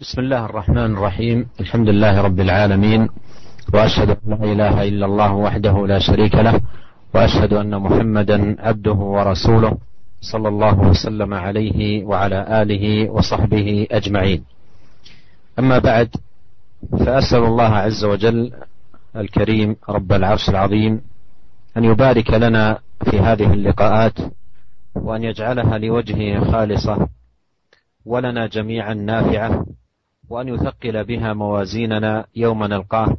بسم الله الرحمن الرحيم. الحمد لله رب العالمين. وأشهد أن لا إله إلا الله وحده لا شريك له. وأشهد أن محمدا عبده ورسوله صلى الله وسلم عليه وعلى آله وصحبه أجمعين. أما بعد فأسأل الله عز وجل الكريم رب العرش العظيم أن يبارك لنا في هذه اللقاءات وأن يجعلها لوجهه خالصة ولنا جميعا نافعة وأن يثقل بها موازيننا يوم نلقاه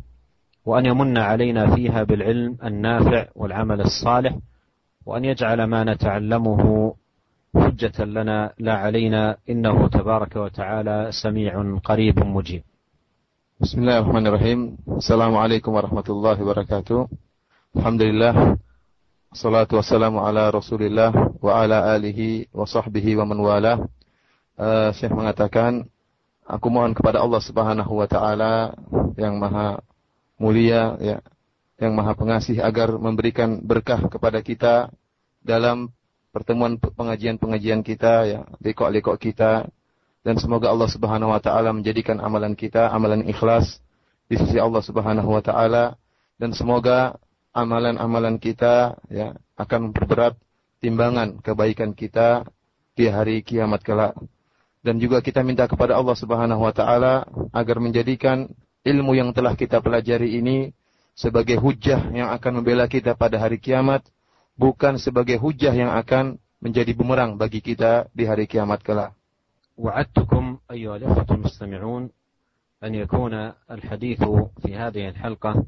وأن يمن علينا فيها بالعلم النافع والعمل الصالح وأن يجعل ما نتعلمه حجة لنا لا علينا إنه تبارك وتعالى سميع قريب مجيب. بسم الله الرحمن الرحيم. السلام عليكم ورحمة الله وبركاته. الحمد لله الصلاة والسلام على رسول الله وعلى آله وصحبه ومن والاه. uh, Syekh mengatakan Aku mohon kepada Allah Subhanahu wa taala yang maha mulia ya, yang maha pengasih agar memberikan berkah kepada kita dalam pertemuan pengajian-pengajian kita ya, lekok-lekok kita. Dan semoga Allah Subhanahu wa taala menjadikan amalan kita amalan ikhlas di sisi Allah Subhanahu wa taala. Dan semoga amalan-amalan kita ya akan memperberat timbangan kebaikan kita di hari kiamat kelak dan juga kita minta kepada Allah Subhanahu wa taala agar menjadikan ilmu yang telah kita pelajari ini sebagai hujah yang akan membela kita pada hari kiamat bukan sebagai hujah yang akan menjadi bumerang bagi kita di hari kiamat kelak. وعدتكم أيها الأخوة المستمعون أن يكون الحديث في هذه الحلقة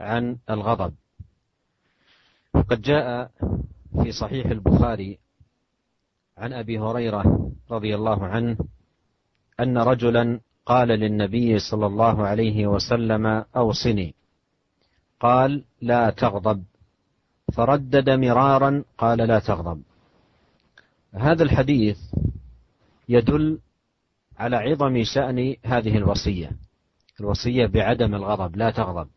عن الغضب وقد جاء في صحيح البخاري عن أبي هريرة رضي الله عنه أن رجلا قال للنبي صلى الله عليه وسلم أوصني. قال لا تغضب. فردد مرارا قال لا تغضب. هذا الحديث يدل على عظم شأن هذه الوصية الوصية بعدم الغضب لا تغضب.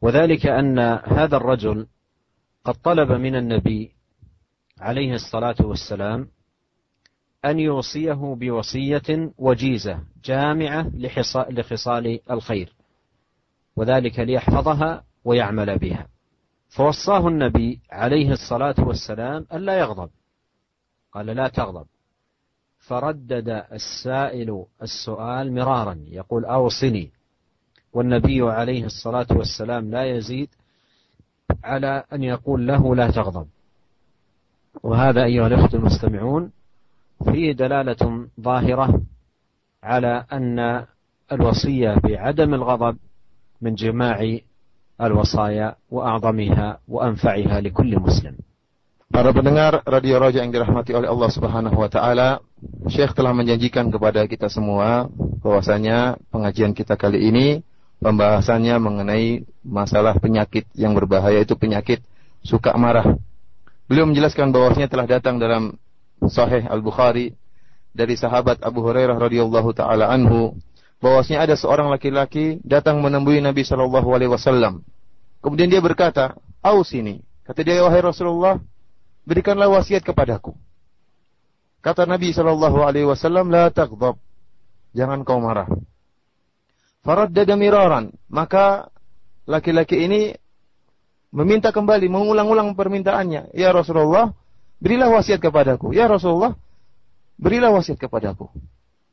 وذلك أن هذا الرجل قد طلب من النبي عليه الصلاة والسلام أن يوصيه بوصية وجيزة جامعة لخصال الخير وذلك ليحفظها ويعمل بها. فوصاه النبي عليه الصلاة والسلام ألا يغضب. قال لا تغضب. فردد السائل السؤال مرارا يقول أوصني. والنبي عليه الصلاة والسلام لا يزيد على أن يقول له لا تغضب. وهذا أيها الأخوة المستمعون فيه دلالة ظاهرة على أن الوصية بعدم الغضب من جماع الوصايا وأعظمها وأنفعها لكل مسلم Para pendengar Radio Raja yang dirahmati oleh Allah Subhanahu wa taala, Syekh telah menjanjikan kepada kita semua bahwasanya pengajian kita kali ini pembahasannya mengenai masalah penyakit yang berbahaya itu penyakit suka marah. Beliau menjelaskan bahwasanya telah datang dalam Sahih Al-Bukhari dari sahabat Abu Hurairah radhiyallahu taala anhu bahwasanya ada seorang laki-laki datang menemui Nabi sallallahu alaihi wasallam. Kemudian dia berkata, "Aus ini." Kata dia, "Wahai Rasulullah, berikanlah wasiat kepadaku." Kata Nabi sallallahu alaihi wasallam, "La taghdab." Jangan kau marah. Faraddada miraran, maka laki-laki ini meminta kembali, mengulang-ulang permintaannya. Ya Rasulullah, berilah wasiat kepadaku. Ya Rasulullah, berilah wasiat kepadaku.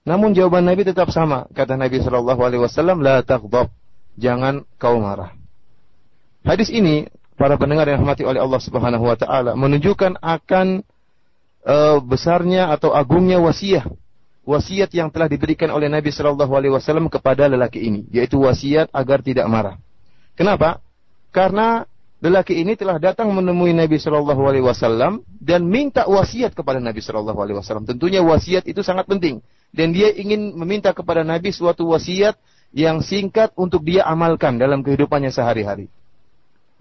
Namun jawaban Nabi tetap sama. Kata Nabi Shallallahu Alaihi Wasallam, la taghdab, jangan kau marah. Hadis ini para pendengar yang rahmati oleh Allah Subhanahu Wa Taala menunjukkan akan uh, besarnya atau agungnya wasiat wasiat yang telah diberikan oleh Nabi Shallallahu Alaihi Wasallam kepada lelaki ini, yaitu wasiat agar tidak marah. Kenapa? Karena lelaki ini telah datang menemui Nabi Shallallahu Alaihi Wasallam dan minta wasiat kepada Nabi Shallallahu Alaihi Wasallam. Tentunya wasiat itu sangat penting dan dia ingin meminta kepada Nabi suatu wasiat yang singkat untuk dia amalkan dalam kehidupannya sehari-hari.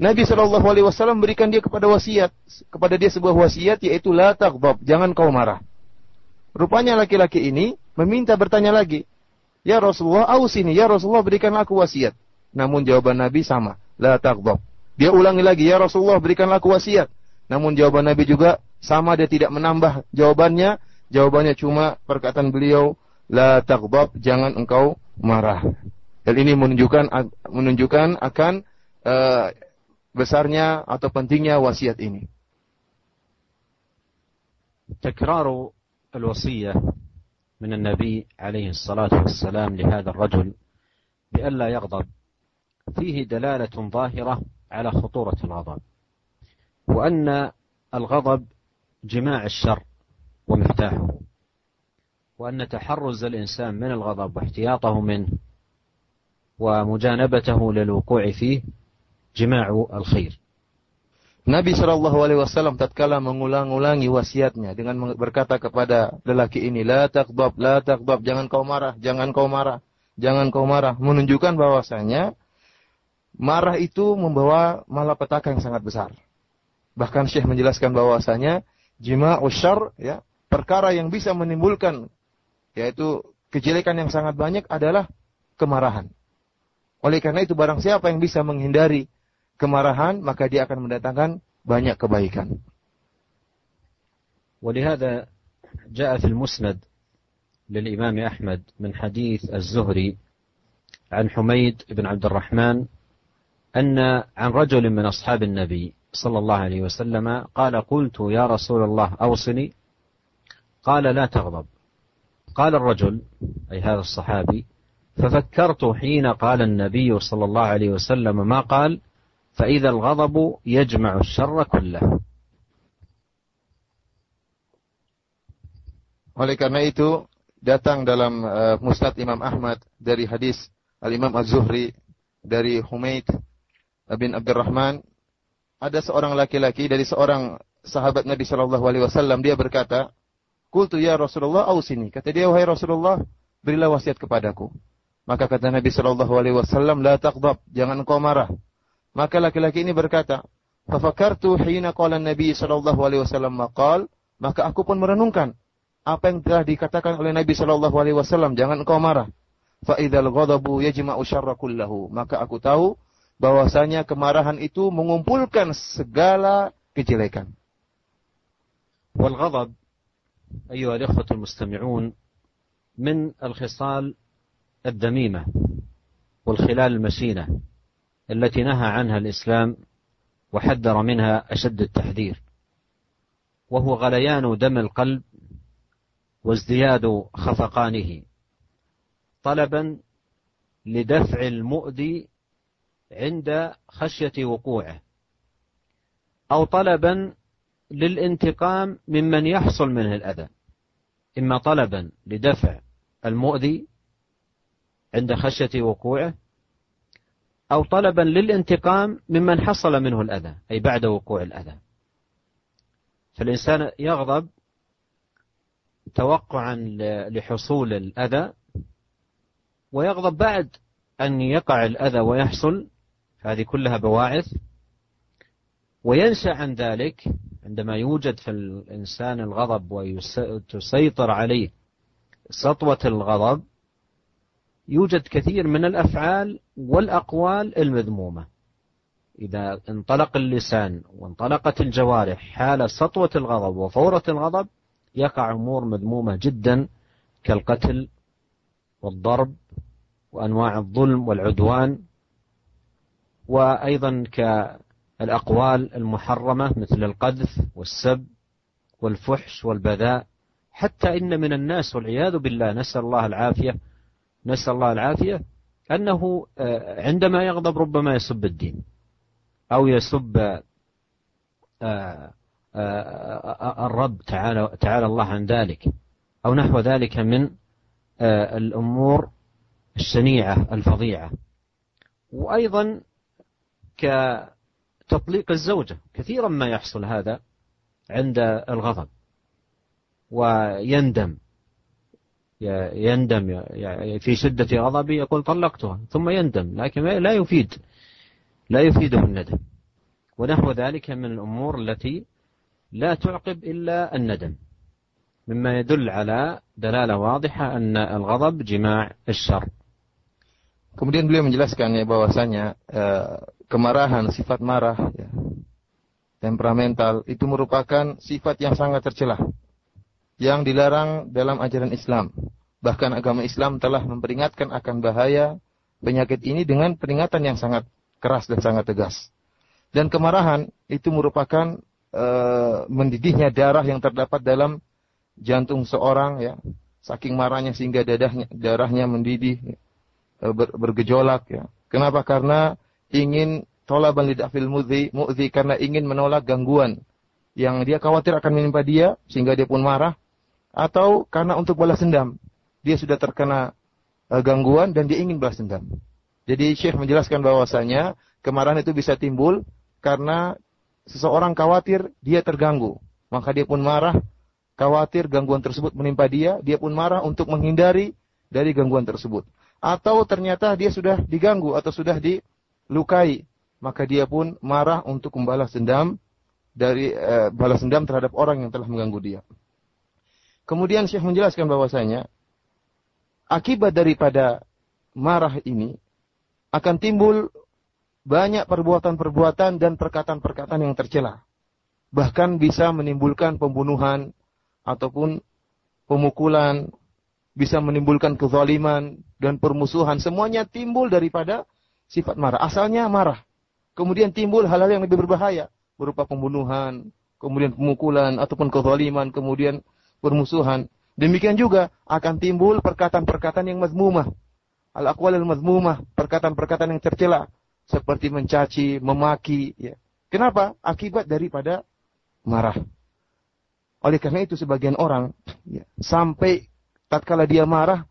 Nabi Shallallahu Alaihi Wasallam berikan dia kepada wasiat kepada dia sebuah wasiat yaitu la taghdab, jangan kau marah. Rupanya laki-laki ini meminta bertanya lagi, Ya Rasulullah, ausini, ya Rasulullah berikanlah aku wasiat. Namun jawaban Nabi sama, la taghdab, dia ulangi lagi, ya Rasulullah berikanlah aku wasiat. Namun jawaban Nabi juga sama dia tidak menambah jawabannya. Jawabannya cuma perkataan beliau, la taghdab, jangan engkau marah. Dan ini menunjukkan menunjukkan akan uh, besarnya atau pentingnya wasiat ini. تكرار الوصية من النبي عليه الصلاة والسلام لهذا الرجل بألا يغضب فيه دلالة ظاهرة على خطورة الغضب وأن الغضب جماع الشر ومفتاحه وأن تحرز الإنسان من الغضب واحتياطه منه ومجانبته للوقوع فيه جماع الخير Nabi Shallallahu Alaihi Wasallam tatkala mengulang-ulangi wasiatnya dengan berkata kepada lelaki ini, la takbab, la takbab, jangan kau marah, jangan kau marah, jangan kau marah, menunjukkan bahwasanya marah itu membawa malapetaka yang sangat besar. Bahkan Syekh menjelaskan bahwasanya jima usyar, ya, perkara yang bisa menimbulkan yaitu kejelekan yang sangat banyak adalah kemarahan. Oleh karena itu barang siapa yang bisa menghindari kemarahan, maka dia akan mendatangkan banyak kebaikan. ولهذا جاء في المسند للإمام أحمد من حديث الزهري عن حميد بن عبد الرحمن أن عن رجل من أصحاب النبي صلى الله عليه وسلم قال قلت يا رسول الله أوصني؟ قال لا تغضب. قال الرجل أي هذا الصحابي ففكرت حين قال النبي صلى الله عليه وسلم ما قال؟ فإذا الغضب يجمع الشر كله. Oleh karena itu datang dalam uh, Musnad Imam Ahmad dari hadis Al Imam Az-Zuhri dari Humaid bin Abdurrahman ada seorang laki-laki dari seorang sahabat Nabi Shallallahu alaihi wasallam dia berkata, "Qultu ya Rasulullah ausini." Kata dia, "Wahai Rasulullah, berilah wasiat kepadaku." Maka kata Nabi Shallallahu alaihi wasallam, "La taghdab, jangan kau marah." Maka laki-laki ini berkata, "Fafakartu hina qala Nabi sallallahu alaihi wasallam maqal." Maka aku pun merenungkan apa yang telah dikatakan oleh Nabi sallallahu alaihi wasallam, jangan engkau marah. Fa idzal ghadabu yajma'u syarra kullahu. Maka aku tahu bahwasanya kemarahan itu mengumpulkan segala kejelekan. Wal ghadab أيها الإخوة المستمعون من الخصال الذميمة والخلال المشينة التي نهى عنها الإسلام وحذر منها أشد التحذير وهو غليان دم القلب وازدياد خفقانه طلبا لدفع المؤذي عند خشية وقوعه أو طلبا للانتقام ممن يحصل منه الأذى. إما طلبا لدفع المؤذي عند خشية وقوعه أو طلبا للانتقام ممن حصل منه الأذى أي بعد وقوع الأذى. فالإنسان يغضب توقعا لحصول الأذى ويغضب بعد أن يقع الأذى ويحصل هذه كلها بواعث. وينشأ عن ذلك عندما يوجد في الإنسان الغضب وتسيطر عليه سطوة الغضب يوجد كثير من الأفعال والأقوال المذمومة. إذا انطلق اللسان وانطلقت الجوارح حال سطوة الغضب وفورة الغضب يقع أمور مذمومة جدا كالقتل والضرب وأنواع الظلم والعدوان. وأيضا كالأقوال المحرمة مثل القذف والسب والفحش والبذاء. حتى إن من الناس والعياذ بالله نسأل الله العافية نسأل الله العافية أنه عندما يغضب ربما يسب الدين أو يسب الرب تعالى تعالى الله عن ذلك أو نحو ذلك من الأمور الشنيعة الفظيعة. وأيضا كتطليق الزوجة. كثيرا ما يحصل هذا عند الغضب ويندم. يندم في شدة غضبه يقول طلقتها ثم يندم لكن لا يفيد لا يفيده الندم. ونحو ذلك من الأمور التي لا تعقب إلا الندم. مما يدل على دلالة واضحة أن الغضب جماع الشر. Kemudian beliau menjelaskan ya bahwasanya kemarahan, sifat marah, ya, temperamental itu merupakan sifat yang sangat tercela yang dilarang dalam ajaran Islam Bahkan agama Islam telah memperingatkan akan bahaya penyakit ini dengan peringatan yang sangat keras dan sangat tegas. Dan kemarahan itu merupakan e, mendidihnya darah yang terdapat dalam jantung seorang ya. Saking marahnya sehingga dadahnya, darahnya mendidih e, ber, bergejolak ya. Kenapa? Karena ingin tolaban lidafil mudhi, mu'zi karena ingin menolak gangguan yang dia khawatir akan menimpa dia sehingga dia pun marah atau karena untuk balas dendam dia sudah terkena uh, gangguan dan dia ingin balas dendam. Jadi Syekh menjelaskan bahwasanya kemarahan itu bisa timbul karena seseorang khawatir dia terganggu, maka dia pun marah, khawatir gangguan tersebut menimpa dia, dia pun marah untuk menghindari dari gangguan tersebut. Atau ternyata dia sudah diganggu atau sudah dilukai, maka dia pun marah untuk membalas dendam dari uh, balas dendam terhadap orang yang telah mengganggu dia. Kemudian Syekh menjelaskan bahwasanya akibat daripada marah ini akan timbul banyak perbuatan-perbuatan dan perkataan-perkataan yang tercela. Bahkan bisa menimbulkan pembunuhan ataupun pemukulan, bisa menimbulkan kezaliman dan permusuhan. Semuanya timbul daripada sifat marah. Asalnya marah. Kemudian timbul hal-hal yang lebih berbahaya. Berupa pembunuhan, kemudian pemukulan, ataupun kezaliman, kemudian permusuhan. Demikian juga akan timbul perkataan-perkataan yang mazmumah. Al-aqwal al-mazmumah, perkataan-perkataan yang tercela seperti mencaci, memaki, ya. Kenapa? Akibat daripada marah. Oleh karena itu sebagian orang ya, sampai tatkala dia marah,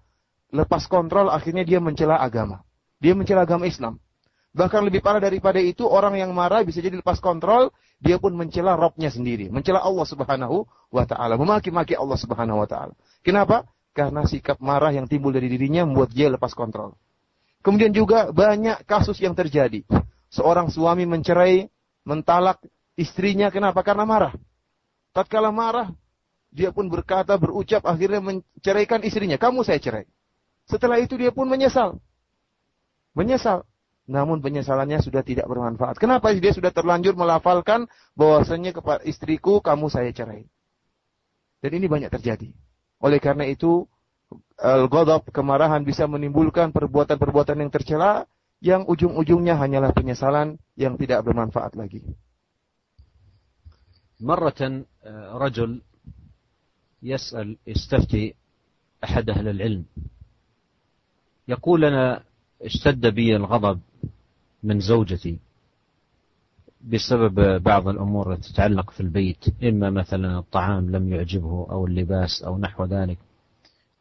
lepas kontrol akhirnya dia mencela agama. Dia mencela agama Islam. Bahkan lebih parah daripada itu, orang yang marah bisa jadi lepas kontrol, dia pun mencela Robnya sendiri. Mencela Allah subhanahu wa ta'ala. Memaki-maki Allah subhanahu wa ta'ala. Kenapa? Karena sikap marah yang timbul dari dirinya membuat dia lepas kontrol. Kemudian juga banyak kasus yang terjadi. Seorang suami mencerai, mentalak istrinya. Kenapa? Karena marah. Tatkala marah, dia pun berkata, berucap, akhirnya menceraikan istrinya. Kamu saya cerai. Setelah itu dia pun menyesal Menyesal namun penyesalannya sudah tidak bermanfaat. Kenapa? Dia sudah terlanjur melafalkan bahwasanya kepada istriku kamu saya cerai. Dan ini banyak terjadi. Oleh karena itu, al-ghadab, kemarahan bisa menimbulkan perbuatan-perbuatan yang tercela yang ujung-ujungnya hanyalah penyesalan yang tidak bermanfaat lagi. مرة رجل يسأل يستفتي أحد أهل العلم يقول أنا اشتد بي الغضب من زوجتي بسبب بعض الأمور التي تتعلق في البيت إما مثلا الطعام لم يعجبه أو اللباس أو نحو ذلك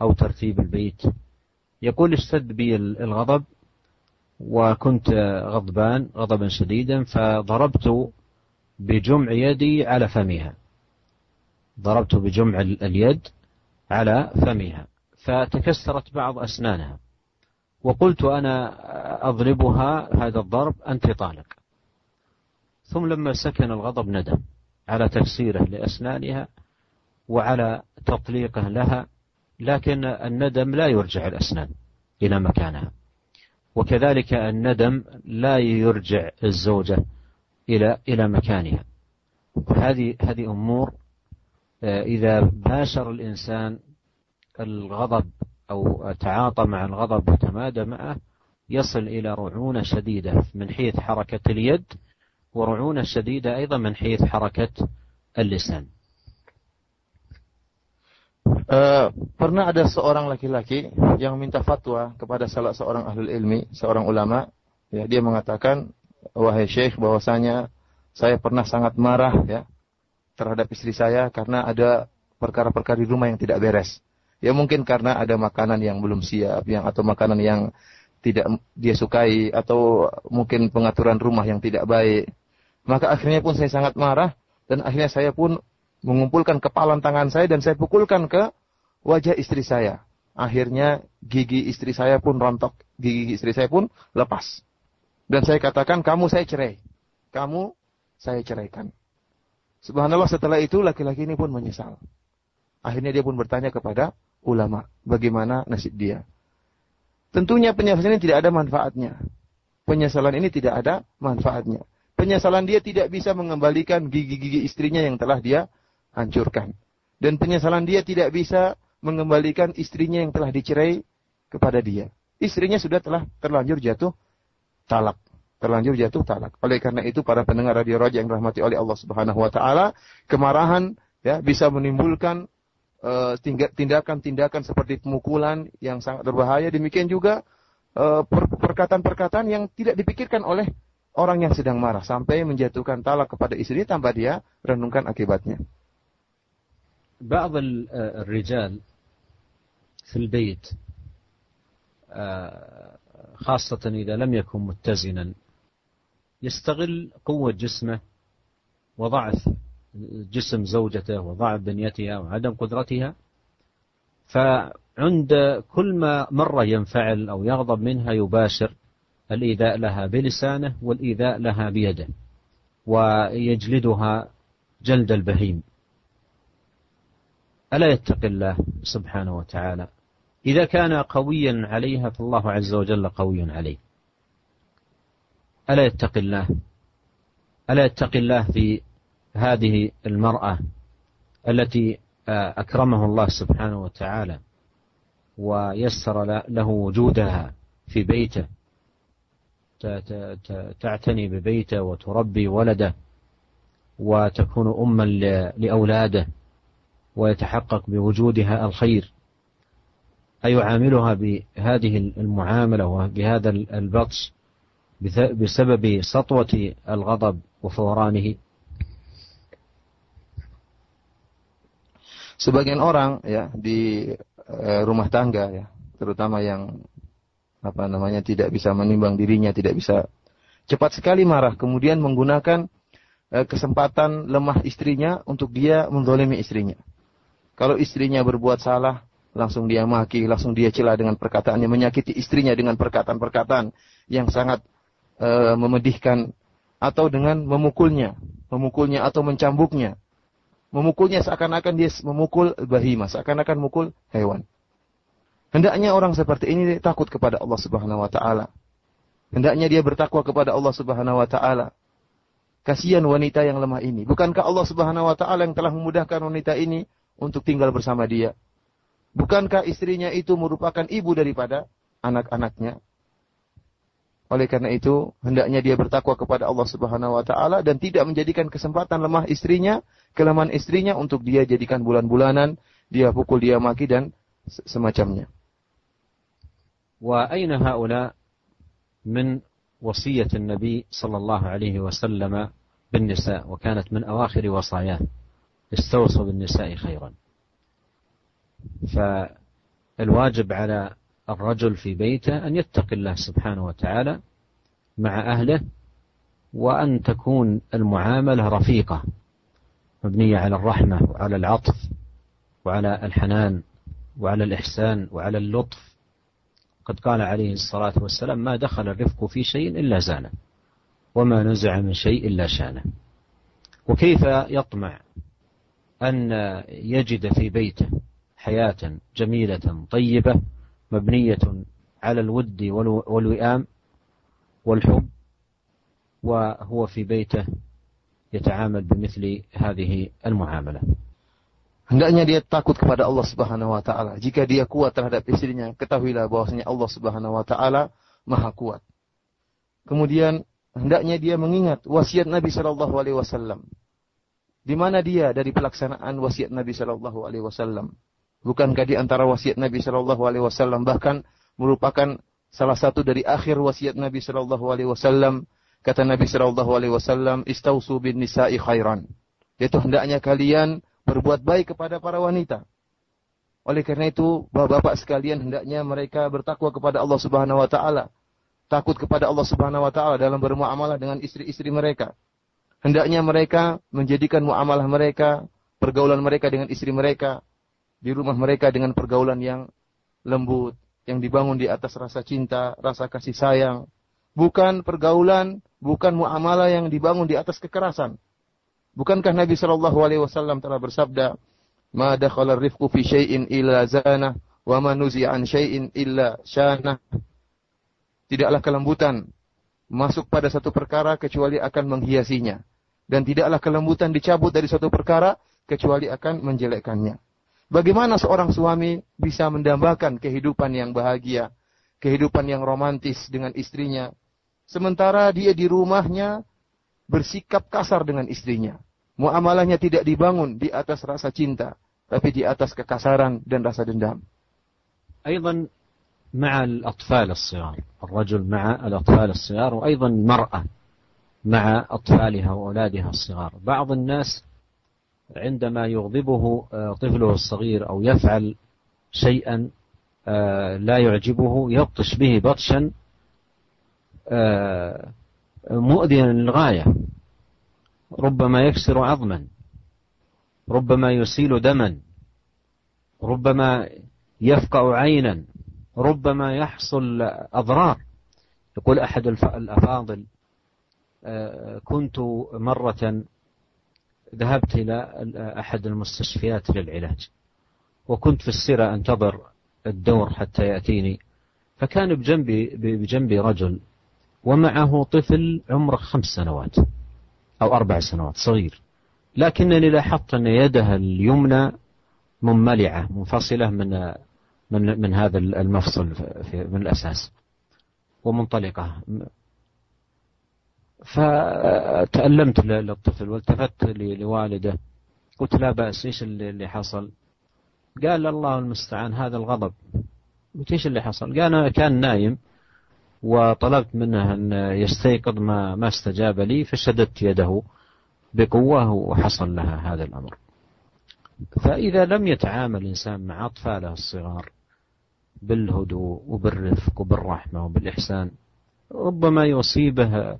أو ترتيب البيت. يقول اشتد بي الغضب وكنت غضبان غضبا شديدا فضربت بجمع يدي على فمها. ضربت بجمع اليد على فمها. فتكسرت بعض أسنانها. وقلت أنا أضربها هذا الضرب أنت طالق. ثم لما سكن الغضب ندم على تكسيره لأسنانها وعلى تطليقه لها لكن الندم لا يرجع الأسنان إلى مكانها. وكذلك الندم لا يرجع الزوجة إلى إلى مكانها. هذه هذه أمور آه، إذا باشر الإنسان الغضب أو تعاطى مع الغضب وتمادى معه يصل إلى رعونة شديدة من حيث حركة اليد ورعونة شديدة أيضا من حيث حركة اللسان Uh, pernah ada seorang laki-laki yang minta fatwa kepada salah seorang ahli ilmi, seorang ulama. Ya, dia mengatakan, wahai syekh, bahwasanya saya pernah sangat marah ya terhadap istri saya karena ada perkara-perkara di rumah yang tidak beres. Ya mungkin karena ada makanan yang belum siap, yang atau makanan yang tidak dia sukai atau mungkin pengaturan rumah yang tidak baik. Maka akhirnya pun saya sangat marah dan akhirnya saya pun mengumpulkan kepalan tangan saya dan saya pukulkan ke wajah istri saya. Akhirnya gigi istri saya pun rontok, gigi istri saya pun lepas. Dan saya katakan, kamu saya cerai. Kamu saya ceraikan. Subhanallah setelah itu laki-laki ini pun menyesal. Akhirnya dia pun bertanya kepada ulama. Bagaimana nasib dia? Tentunya penyesalan ini tidak ada manfaatnya. Penyesalan ini tidak ada manfaatnya. Penyesalan dia tidak bisa mengembalikan gigi-gigi istrinya yang telah dia hancurkan. Dan penyesalan dia tidak bisa mengembalikan istrinya yang telah dicerai kepada dia. Istrinya sudah telah terlanjur jatuh talak. Terlanjur jatuh talak. Oleh karena itu para pendengar radio Raja yang rahmati oleh Allah Subhanahu wa taala, kemarahan ya bisa menimbulkan tindakan-tindakan uh, seperti pemukulan yang sangat berbahaya. Demikian juga uh, perkataan-perkataan yang tidak dipikirkan oleh orang yang sedang marah sampai menjatuhkan talak kepada istri tanpa dia renungkan akibatnya. بعض الرجال في البيت خاصة إذا لم يكن متزنا يستغل قوة جسمه وضعف جسم زوجته وضعف بنيتها وعدم قدرتها فعند كل ما مرة ينفعل أو يغضب منها يباشر الإيذاء لها بلسانه والإيذاء لها بيده ويجلدها جلد البهيم. ألا يتقي الله سبحانه وتعالى؟ إذا كان قويا عليها فالله عز وجل قوي عليه. ألا يتقي الله؟ ألا يتقي الله في هذه المرأة التي أكرمه الله سبحانه وتعالى ويسر له وجودها في بيته تعتني ببيته وتربي ولده وتكون أما لأولاده ويتحقق بوجودها الخير. أيعاملها بهذه المعاملة وبهذا البطش بسبب سطوة الغضب وفورانه. Sebagian orang ya di uh, rumah tangga ya, terutama yang apa namanya tidak bisa menimbang dirinya, tidak bisa cepat sekali marah, kemudian menggunakan uh, kesempatan lemah istrinya untuk dia mendolimi istrinya. Kalau istrinya berbuat salah, langsung dia maki, langsung dia celah dengan perkataannya, menyakiti istrinya dengan perkataan-perkataan yang sangat uh, memedihkan, atau dengan memukulnya, memukulnya atau mencambuknya, Memukulnya seakan-akan dia memukul bahima, seakan-akan mukul hewan. Hendaknya orang seperti ini takut kepada Allah Subhanahu wa taala. Hendaknya dia bertakwa kepada Allah Subhanahu wa taala. Kasihan wanita yang lemah ini. Bukankah Allah Subhanahu wa taala yang telah memudahkan wanita ini untuk tinggal bersama dia? Bukankah istrinya itu merupakan ibu daripada anak-anaknya? Oleh karena itu, hendaknya dia bertakwa kepada Allah Subhanahu wa taala dan tidak menjadikan kesempatan lemah istrinya, kelemahan istrinya untuk dia jadikan bulan-bulanan, dia pukul, dia maki dan semacamnya. Wa aina haula min وصية النبي صلى الله عليه وسلم بالنساء وكانت من أواخر وصاياه استوصوا بالنساء خيرا فالواجب على الرجل في بيته أن يتقي الله سبحانه وتعالى مع أهله وأن تكون المعاملة رفيقة مبنية على الرحمة وعلى العطف وعلى الحنان وعلى الإحسان وعلى اللطف. قد قال عليه الصلاة والسلام ما دخل الرفق في شيء إلا زانه وما نزع من شيء إلا شانه. وكيف يطمع أن يجد في بيته حياة جميلة طيبة مبنية على الود والوئام والحب وهو في بيته يتعامل بمثل هذه المعاملة Hendaknya dia takut kepada Allah Subhanahu wa taala. Jika dia kuat terhadap istrinya, ketahuilah bahwasanya Allah Subhanahu wa taala Maha kuat. Kemudian hendaknya dia mengingat wasiat Nabi Shallallahu alaihi wasallam. Di mana dia dari pelaksanaan wasiat Nabi Shallallahu alaihi wasallam? Bukankah di antara wasiat Nabi Shallallahu Alaihi Wasallam bahkan merupakan salah satu dari akhir wasiat Nabi Shallallahu Alaihi Wasallam kata Nabi Shallallahu Alaihi Wasallam istausu bin nisa'i khairan yaitu hendaknya kalian berbuat baik kepada para wanita. Oleh karena itu, bapak-bapak sekalian hendaknya mereka bertakwa kepada Allah Subhanahu wa taala. Takut kepada Allah Subhanahu wa taala dalam bermuamalah dengan istri-istri mereka. Hendaknya mereka menjadikan muamalah mereka, pergaulan mereka dengan istri mereka di rumah mereka dengan pergaulan yang lembut, yang dibangun di atas rasa cinta, rasa kasih sayang. Bukan pergaulan, bukan muamalah yang dibangun di atas kekerasan. Bukankah Nabi Shallallahu Alaihi Wasallam telah bersabda, "Ma dakhala rifqu fi syai'in illa zana, wa ma an syai'in illa syana." Tidaklah kelembutan masuk pada satu perkara kecuali akan menghiasinya. Dan tidaklah kelembutan dicabut dari satu perkara kecuali akan menjelekkannya. Bagaimana seorang suami bisa mendambakan kehidupan yang bahagia, kehidupan yang romantis dengan istrinya, sementara dia di rumahnya bersikap kasar dengan istrinya. Muamalahnya tidak dibangun di atas rasa cinta, tapi di atas kekasaran dan rasa dendam. أيضا مع الأطفال الصغار الرجل مع الأطفال الصغار وأيضا المرأة مع أطفالها وأولادها الصغار بعض الناس عندما يغضبه طفله الصغير أو يفعل شيئا لا يعجبه يبطش به بطشا مؤذيا للغاية. ربما يكسر عظما. ربما يسيل دما. ربما يفقع عينا. ربما يحصل أضرار. يقول أحد الأفاضل كنت مرة ذهبت إلى أحد المستشفيات للعلاج. وكنت في السيرة أنتظر الدور حتى يأتيني. فكان بجنبي بجنبي رجل ومعه طفل عمره خمس سنوات أو أربع سنوات صغير. لكنني لاحظت أن يده اليمنى منملعة منفصلة من من من هذا المفصل من الأساس ومنطلقة. فتألمت للطفل والتفت لوالده قلت لا بأس إيش اللي حصل؟ قال الله المستعان هذا الغضب قلت إيش اللي حصل؟ قال كان نايم وطلبت منه أن يستيقظ ما ما استجاب لي فشددت يده بقوة وحصل لها هذا الأمر. فإذا لم يتعامل الإنسان مع أطفاله الصغار بالهدوء وبالرفق وبالرحمة وبالإحسان ربما يصيبه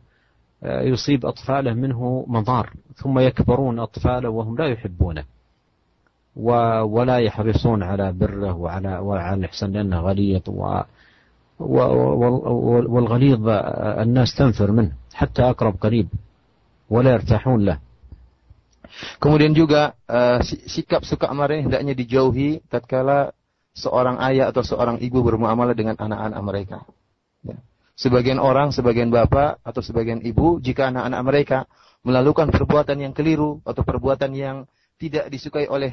يصيب أطفاله منه مضار ثم يكبرون أطفاله وهم لا يحبونه ولا يحرصون على بره وعلى وعلى الإحسان لأنه غليظ والغليظ الناس تنفر منه حتى أقرب قريب ولا يرتاحون له Kemudian juga uh, sikap suka marah hendaknya dijauhi tatkala seorang ayah atau seorang ibu bermuamalah dengan anak-anak mereka. Sebagian orang, sebagian bapak atau sebagian ibu, jika anak-anak mereka melakukan perbuatan yang keliru atau perbuatan yang tidak disukai oleh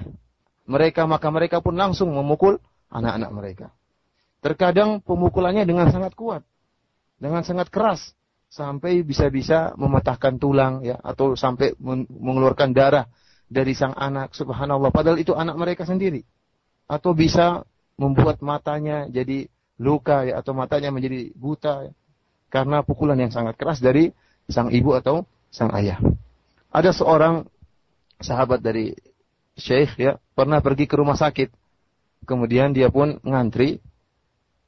mereka, maka mereka pun langsung memukul anak-anak mereka. Terkadang pemukulannya dengan sangat kuat, dengan sangat keras, sampai bisa-bisa mematahkan tulang ya atau sampai mengeluarkan darah dari sang anak subhanallah padahal itu anak mereka sendiri atau bisa membuat matanya jadi luka ya atau matanya menjadi buta ya, karena pukulan yang sangat keras dari sang ibu atau sang ayah. Ada seorang sahabat dari Syekh ya pernah pergi ke rumah sakit. Kemudian dia pun ngantri.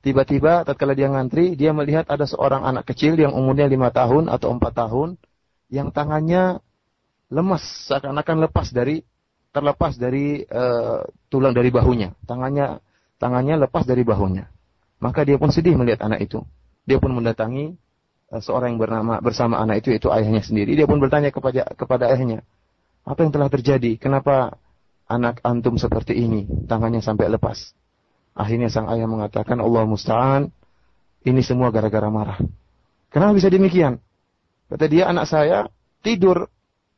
Tiba-tiba tatkala dia ngantri, dia melihat ada seorang anak kecil yang umurnya lima tahun atau empat tahun yang tangannya lemas seakan-akan lepas dari terlepas dari uh, tulang dari bahunya. Tangannya tangannya lepas dari bahunya. Maka dia pun sedih melihat anak itu. Dia pun mendatangi uh, seorang yang bernama bersama anak itu yaitu ayahnya sendiri. Dia pun bertanya kepada kepada ayahnya, "Apa yang telah terjadi? Kenapa anak antum seperti ini? Tangannya sampai lepas." Akhirnya sang ayah mengatakan, "Allah musta'an, ini semua gara-gara marah." Kenapa bisa demikian? Kata dia, "Anak saya tidur.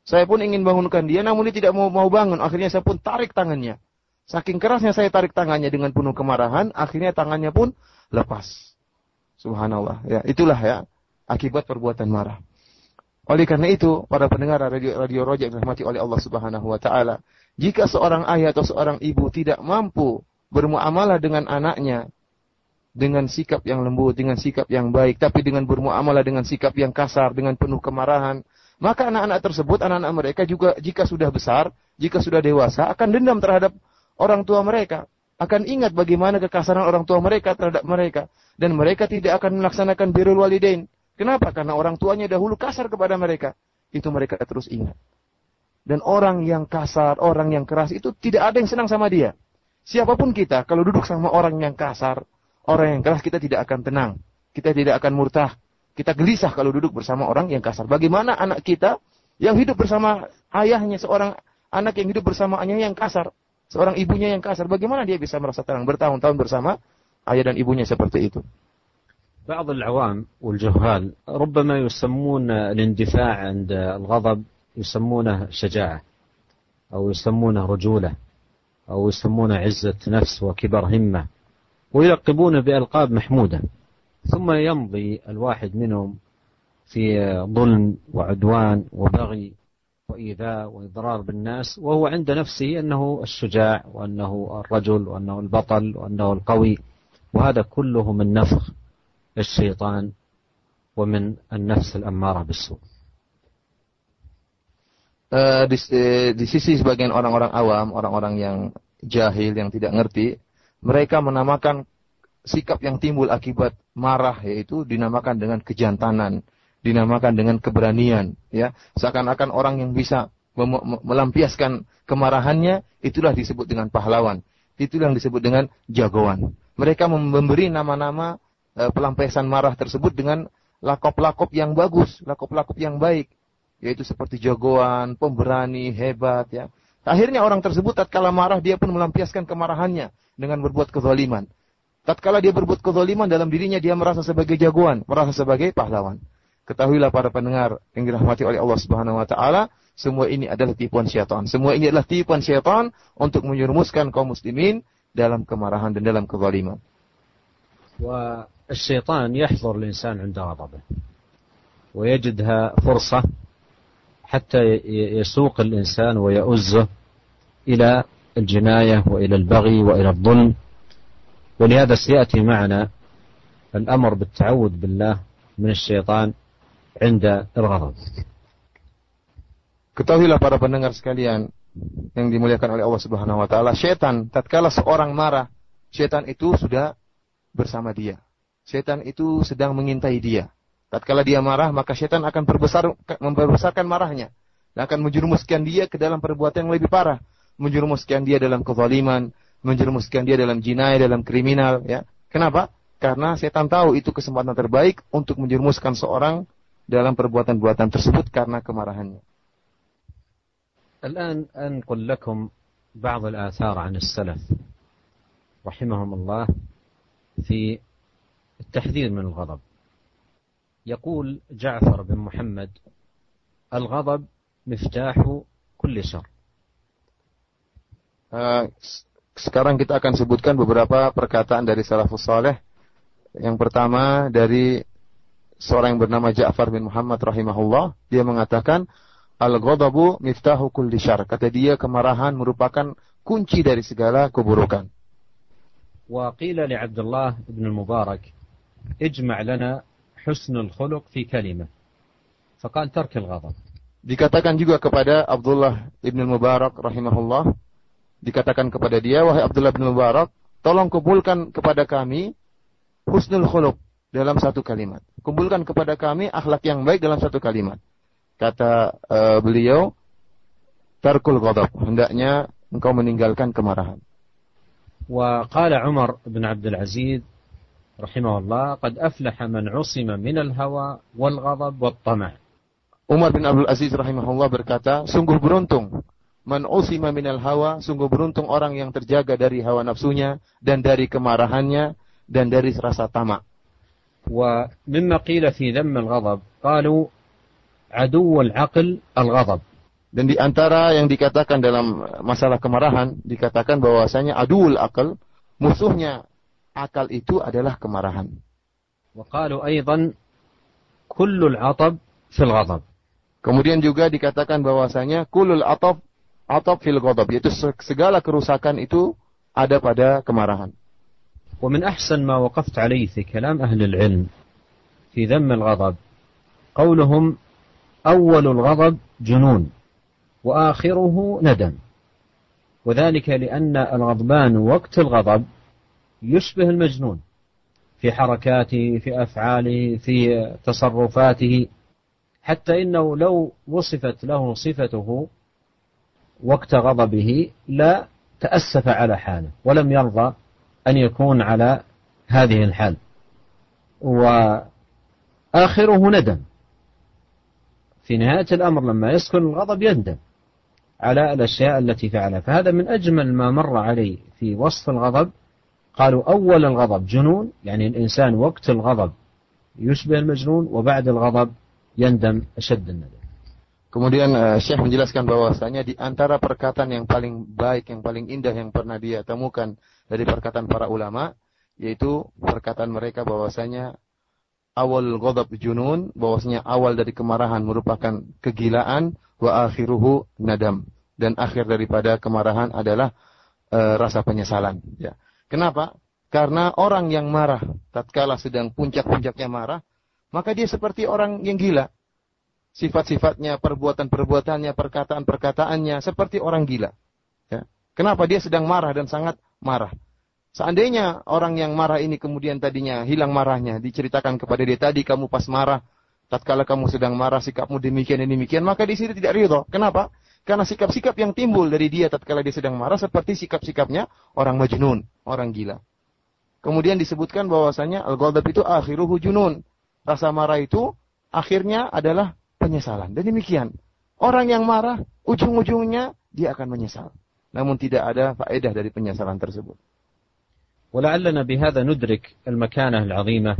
Saya pun ingin bangunkan dia, namun dia tidak mau mau bangun. Akhirnya saya pun tarik tangannya. Saking kerasnya saya tarik tangannya dengan penuh kemarahan, akhirnya tangannya pun lepas. Subhanallah. Ya, itulah ya akibat perbuatan marah. Oleh karena itu, para pendengar radio radio Rojak dirahmati oleh Allah Subhanahu wa taala, jika seorang ayah atau seorang ibu tidak mampu bermuamalah dengan anaknya dengan sikap yang lembut, dengan sikap yang baik, tapi dengan bermuamalah dengan sikap yang kasar, dengan penuh kemarahan, maka anak-anak tersebut, anak-anak mereka juga jika sudah besar, jika sudah dewasa, akan dendam terhadap orang tua mereka akan ingat bagaimana kekasaran orang tua mereka terhadap mereka dan mereka tidak akan melaksanakan birrul walidain. Kenapa? Karena orang tuanya dahulu kasar kepada mereka. Itu mereka terus ingat. Dan orang yang kasar, orang yang keras itu tidak ada yang senang sama dia. Siapa pun kita, kalau duduk sama orang yang kasar, orang yang keras, kita tidak akan tenang. Kita tidak akan murtah. Kita gelisah kalau duduk bersama orang yang kasar. Bagaimana anak kita yang hidup bersama ayahnya, seorang anak yang hidup bersama ayahnya yang kasar. Seorang ibunya yang kasar, bagaimana dia bisa merasa tenang bertahun-tahun bersama ayah dan ibunya seperti itu? بعض العوام والجهال ربما يسمون الاندفاع عند الغضب يسمونه شجاعة أو يسمونه رجولة أو يسمونه عزة نفس وكبر همة ويلقبونه بألقاب محمودة ثم يمضي الواحد منهم في ظلم وعدوان وبغي وإيذاء وإضرار بالناس وهو عند نفسه أنه الشجاع وأنه الرجل وأنه البطل وأنه القوي وهذا كله من نفخ الشيطان ومن النفس الأمارة بالسوء Uh, di, di sisi sebagian orang-orang awam, orang-orang yang jahil, yang tidak ngerti, mereka menamakan sikap yang timbul akibat marah, yaitu dinamakan dengan kejantanan, dinamakan dengan keberanian, ya. Seakan-akan orang yang bisa melampiaskan kemarahannya, itulah disebut dengan pahlawan. Itulah yang disebut dengan jagoan. Mereka memberi nama-nama uh, pelampiasan marah tersebut dengan lakop-lakop yang bagus, lakop-lakop yang baik yaitu seperti jagoan, pemberani, hebat ya. Akhirnya orang tersebut tatkala marah dia pun melampiaskan kemarahannya dengan berbuat kezaliman. Tatkala dia berbuat kezaliman dalam dirinya dia merasa sebagai jagoan, merasa sebagai pahlawan. Ketahuilah para pendengar yang dirahmati oleh Allah Subhanahu wa taala, semua ini adalah tipuan syaitan. Semua ini adalah tipuan syaitan untuk menyerumuskan kaum muslimin dalam kemarahan dan dalam kezaliman. والشيطان يحضر الإنسان عند غضبه ويجدها فرصة حتى يسوق الإنسان ويؤزه إلى الجناية وإلى البغي وإلى الظلم ولهذا سيأتي معنا الأمر بالتعوذ بالله من الشيطان عند الغضب Ketahuilah para pendengar sekalian yang dimuliakan oleh Allah Subhanahu wa taala, setan tatkala seorang marah, setan itu sudah bersama dia. Setan itu sedang mengintai dia. Tatkala dia marah, maka setan akan perbesar, memperbesarkan marahnya. Dan akan menjerumuskan dia ke dalam perbuatan yang lebih parah. Menjerumuskan dia dalam kezaliman, menjerumuskan dia dalam jinai, dalam kriminal. Ya. Kenapa? Karena setan tahu itu kesempatan terbaik untuk menjerumuskan seorang dalam perbuatan-perbuatan tersebut karena kemarahannya. الآن أنقل لكم بعض الآثار عن السلف رحمهم الله في التحذير من الغضب يقول جعفر بن محمد الغضب مفتاح كل شر sekarang kita akan sebutkan beberapa perkataan dari salafus saleh. Yang pertama dari seorang yang bernama Ja'far bin Muhammad rahimahullah, dia mengatakan al-ghadabu miftahu kulli syar. Kata dia kemarahan merupakan kunci dari segala keburukan. Wa qila li Abdullah bin Mubarak ijma' lana husnul khuluq fi kalimah. Faqal tark al-ghadab. Dikatakan juga kepada Abdullah bin Mubarak rahimahullah, dikatakan kepada dia, wahai Abdullah bin Mubarak, tolong kumpulkan kepada kami husnul khuluq, dalam satu kalimat. Kumpulkan kepada kami akhlak yang baik dalam satu kalimat. Kata uh, beliau, tarkul ghadab, hendaknya engkau meninggalkan kemarahan. Wa qala Umar bin Abdul Aziz rahimahullah, "Qad aflaha man 'usima minal hawa wal ghadab wal tamah. Umar bin Abdul Aziz rahimahullah berkata, sungguh beruntung man usima minal hawa, sungguh beruntung orang yang terjaga dari hawa nafsunya dan dari kemarahannya dan dari rasa tamak. ومما قيل في ذم الغضب قالوا عدو العقل الغضب dan di antara yang dikatakan dalam masalah kemarahan dikatakan bahwasanya adul akal musuhnya akal itu adalah kemarahan. وقالوا أيضا كل العطب في الغضب. Kemudian juga dikatakan bahwasanya kulul atab atab fil ghadab yaitu segala kerusakan itu ada pada kemarahan. ومن أحسن ما وقفت عليه في كلام أهل العلم في ذم الغضب قولهم أول الغضب جنون وآخره ندم. وذلك لأن الغضبان وقت الغضب يشبه المجنون في حركاته في أفعاله في تصرفاته حتى إنه لو وصفت له صفته وقت غضبه لا تأسف على حاله ولم يرضى أن يكون على هذه الحال. وآخره ندم. في نهاية الأمر لما يسكن الغضب يندم على الأشياء التي فعلها. فهذا من أجمل ما مر علي في وصف الغضب. قالوا أول الغضب جنون يعني الإنسان وقت الغضب يشبه المجنون وبعد الغضب يندم أشد الندم. Kemudian uh, Syekh menjelaskan bahwasanya di antara perkataan yang paling baik, yang paling indah yang pernah dia temukan dari perkataan para ulama, yaitu perkataan mereka bahwasanya awal ghadab junun, bahwasanya awal dari kemarahan merupakan kegilaan, wa akhiruhu nadam. Dan akhir daripada kemarahan adalah uh, rasa penyesalan. Ya. Kenapa? Karena orang yang marah, tatkala sedang puncak-puncaknya marah, maka dia seperti orang yang gila sifat-sifatnya, perbuatan-perbuatannya, perkataan-perkataannya seperti orang gila. Ya. Kenapa dia sedang marah dan sangat marah? Seandainya orang yang marah ini kemudian tadinya hilang marahnya, diceritakan kepada dia tadi kamu pas marah, tatkala kamu sedang marah sikapmu demikian dan demikian, maka di sini tidak ridho. Kenapa? Karena sikap-sikap yang timbul dari dia tatkala dia sedang marah seperti sikap-sikapnya orang majnun, orang gila. Kemudian disebutkan bahwasanya al-ghadab itu akhiruhu junun. Rasa marah itu akhirnya adalah penyesalan. Dan demikian. Orang yang marah, ujung-ujungnya dia akan menyesal. Namun tidak ada faedah dari penyesalan tersebut. ولعلنا بهذا ندرك المكانة العظيمة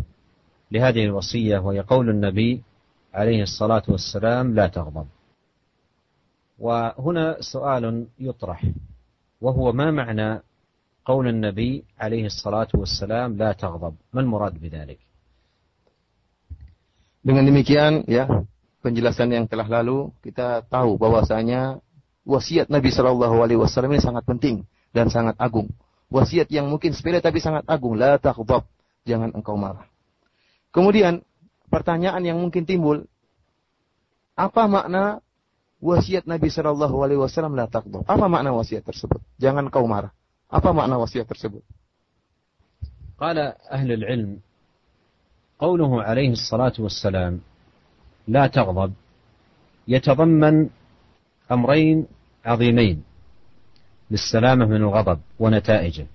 لهذه الوصية وهي قول النبي عليه الصلاة والسلام لا تغضب. وهنا سؤال يطرح وهو ما معنى قول النبي عليه الصلاة والسلام لا تغضب؟ ما المراد بذلك؟ Dengan demikian ya penjelasan yang telah lalu kita tahu bahwasanya wasiat Nabi Shallallahu Alaihi Wasallam ini sangat penting dan sangat agung. Wasiat yang mungkin sepele tapi sangat agung. La takhdab. Jangan engkau marah. Kemudian pertanyaan yang mungkin timbul, apa makna wasiat Nabi Shallallahu Alaihi Wasallam la takdub. Apa makna wasiat tersebut? Jangan engkau marah. Apa makna wasiat tersebut? Kala ahlul ilm. قوله alaihi salatu wassalam. لا تغضب. يتضمن أمرين عظيمين للسلامة من الغضب ونتائجه.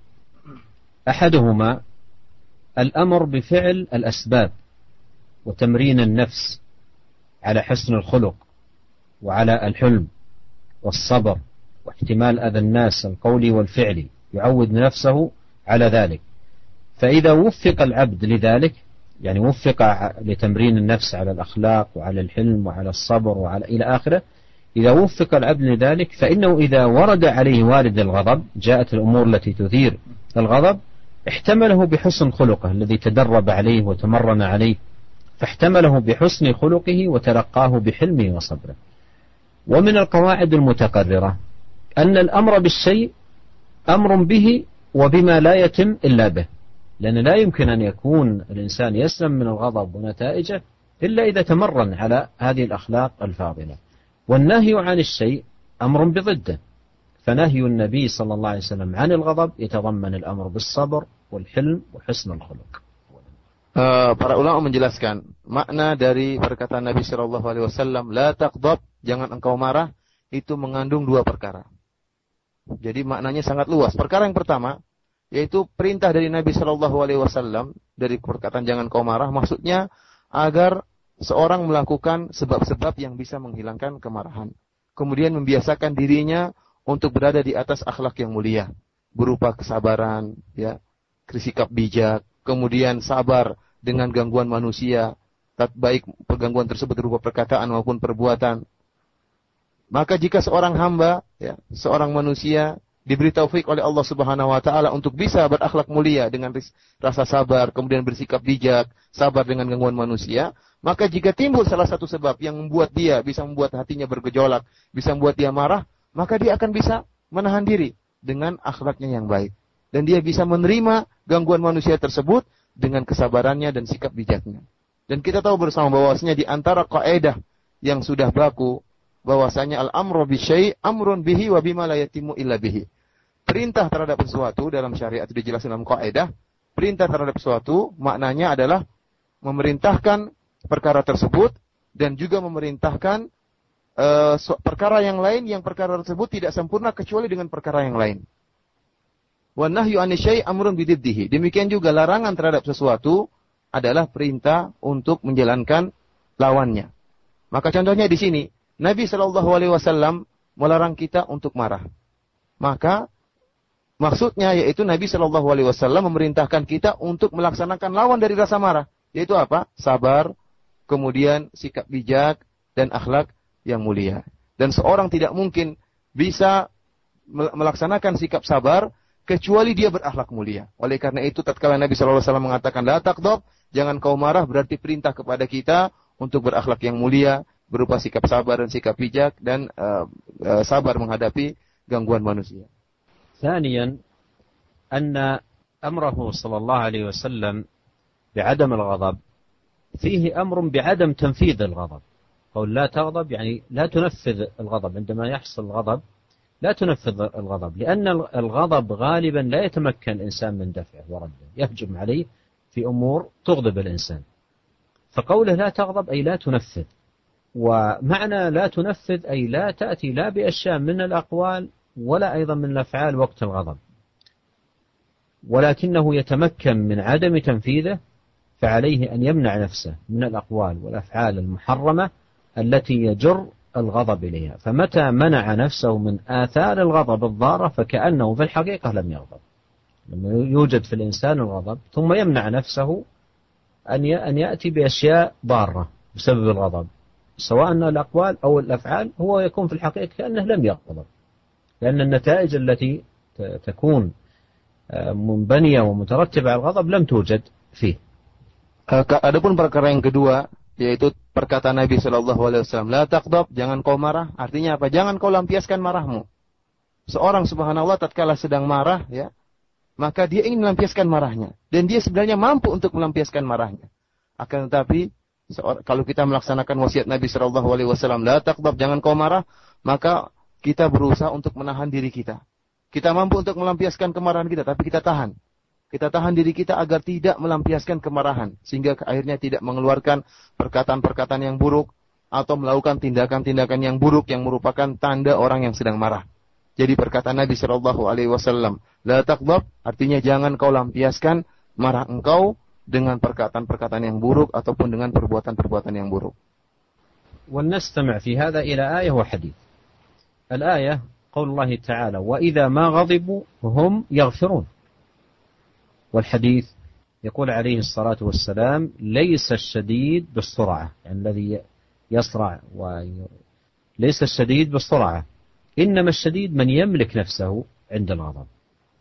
أحدهما الأمر بفعل الأسباب وتمرين النفس على حسن الخلق وعلى الحلم والصبر واحتمال أذى الناس القولي والفعلي يعود نفسه على ذلك. فإذا وفق العبد لذلك يعني وفق لتمرين النفس على الأخلاق وعلى الحلم وعلى الصبر وعلى إلى آخره. إذا وفق العبد لذلك فإنه إذا ورد عليه وارد الغضب جاءت الأمور التي تثير الغضب احتمله بحسن خلقه الذي تدرب عليه وتمرن عليه. فاحتمله بحسن خلقه وتلقاه بحلمه وصبره. ومن القواعد المتقررة أن الأمر بالشيء أمر به وبما لا يتم إلا به. لأن لا يمكن أن يكون الإنسان يسلم من الغضب ونتائجه إلا إذا تمرن على هذه الأخلاق الفاضلة والنهي عن الشيء أمر بضده فنهي النبي صلى الله عليه وسلم عن الغضب يتضمن الأمر بالصبر والحلم وحسن الخلق Uh, para ulama menjelaskan makna dari perkataan Nabi Shallallahu Alaihi Wasallam, la taqdab, jangan engkau marah, itu mengandung dua perkara. Jadi maknanya sangat luas. Perkara yang pertama, yaitu perintah dari Nabi Shallallahu Alaihi Wasallam dari perkataan jangan kau marah maksudnya agar seorang melakukan sebab-sebab yang bisa menghilangkan kemarahan. Kemudian membiasakan dirinya untuk berada di atas akhlak yang mulia berupa kesabaran ya sikap bijak kemudian sabar dengan gangguan manusia baik gangguan tersebut berupa perkataan maupun perbuatan. Maka jika seorang hamba ya seorang manusia diberi taufik oleh Allah Subhanahu wa taala untuk bisa berakhlak mulia dengan rasa sabar, kemudian bersikap bijak, sabar dengan gangguan manusia, maka jika timbul salah satu sebab yang membuat dia bisa membuat hatinya bergejolak, bisa membuat dia marah, maka dia akan bisa menahan diri dengan akhlaknya yang baik. Dan dia bisa menerima gangguan manusia tersebut dengan kesabarannya dan sikap bijaknya. Dan kita tahu bersama bahwasanya di antara kaidah yang sudah baku bahwasanya al-amru bi syai' amrun bihi wa bima la yatimu illa bihi perintah terhadap sesuatu dalam syariat itu dijelaskan dalam kaidah, perintah terhadap sesuatu maknanya adalah memerintahkan perkara tersebut dan juga memerintahkan uh, perkara yang lain yang perkara tersebut tidak sempurna kecuali dengan perkara yang lain. Wa nahyu amrun bididdihi. Demikian juga larangan terhadap sesuatu adalah perintah untuk menjalankan lawannya. Maka contohnya di sini, Nabi Shallallahu melarang kita untuk marah. Maka Maksudnya yaitu Nabi Shallallahu Alaihi Wasallam memerintahkan kita untuk melaksanakan lawan dari rasa marah, yaitu apa? Sabar, kemudian sikap bijak dan akhlak yang mulia. Dan seorang tidak mungkin bisa melaksanakan sikap sabar kecuali dia berakhlak mulia. Oleh karena itu tatkala Nabi sallallahu alaihi wasallam mengatakan la taqdab, jangan kau marah berarti perintah kepada kita untuk berakhlak yang mulia berupa sikap sabar dan sikap bijak dan uh, uh, sabar menghadapi gangguan manusia. ثانيا أن أمره صلى الله عليه وسلم بعدم الغضب فيه أمر بعدم تنفيذ الغضب. قول لا تغضب يعني لا تنفذ الغضب عندما يحصل الغضب لا تنفذ الغضب لأن الغضب غالبا لا يتمكن الإنسان من دفعه ورده يهجم عليه في أمور تغضب الإنسان. فقوله لا تغضب أي لا تنفذ ومعنى لا تنفذ أي لا تأتي لا بأشياء من الأقوال ولا أيضا من الأفعال وقت الغضب. ولكنه يتمكن من عدم تنفيذه فعليه أن يمنع نفسه من الأقوال والأفعال المحرمة التي يجر الغضب إليها. فمتى منع نفسه من آثار الغضب الضارة؟ فكأنه في الحقيقة لم يغضب. لما يوجد في الإنسان الغضب ثم يمنع نفسه أن يأتي بأشياء ضارة بسبب الغضب سواء الأقوال أو الأفعال هو يكون في الحقيقة كأنه لم يغضب. لأن النتائج التي تكون منبنية ومترتبة على الغضب لم توجد فيه. Adapun perkara yang kedua yaitu perkataan Nabi Shallallahu Alaihi Wasallam, la takdob, jangan kau marah. Artinya apa? Jangan kau lampiaskan marahmu. Seorang subhanallah tatkala sedang marah, ya, maka dia ingin melampiaskan marahnya dan dia sebenarnya mampu untuk melampiaskan marahnya. Akan tetapi kalau kita melaksanakan wasiat Nabi Shallallahu Alaihi Wasallam, la takdob, jangan kau marah, maka kita berusaha untuk menahan diri kita. Kita mampu untuk melampiaskan kemarahan kita, tapi kita tahan. Kita tahan diri kita agar tidak melampiaskan kemarahan. Sehingga akhirnya tidak mengeluarkan perkataan-perkataan yang buruk. Atau melakukan tindakan-tindakan yang buruk yang merupakan tanda orang yang sedang marah. Jadi perkataan Nabi Shallallahu Alaihi Wasallam, la takbab, artinya jangan kau lampiaskan marah engkau dengan perkataan-perkataan yang buruk ataupun dengan perbuatan-perbuatan yang buruk. ونستمع في هذا إلى آية وحديث. الآية قول الله تعالى وإذا ما غضبوا هم يغفرون والحديث يقول عليه الصلاة والسلام ليس الشديد بالسرعة يعني الذي يصرع ليس الشديد بالسرعة إنما الشديد من يملك نفسه عند الغضب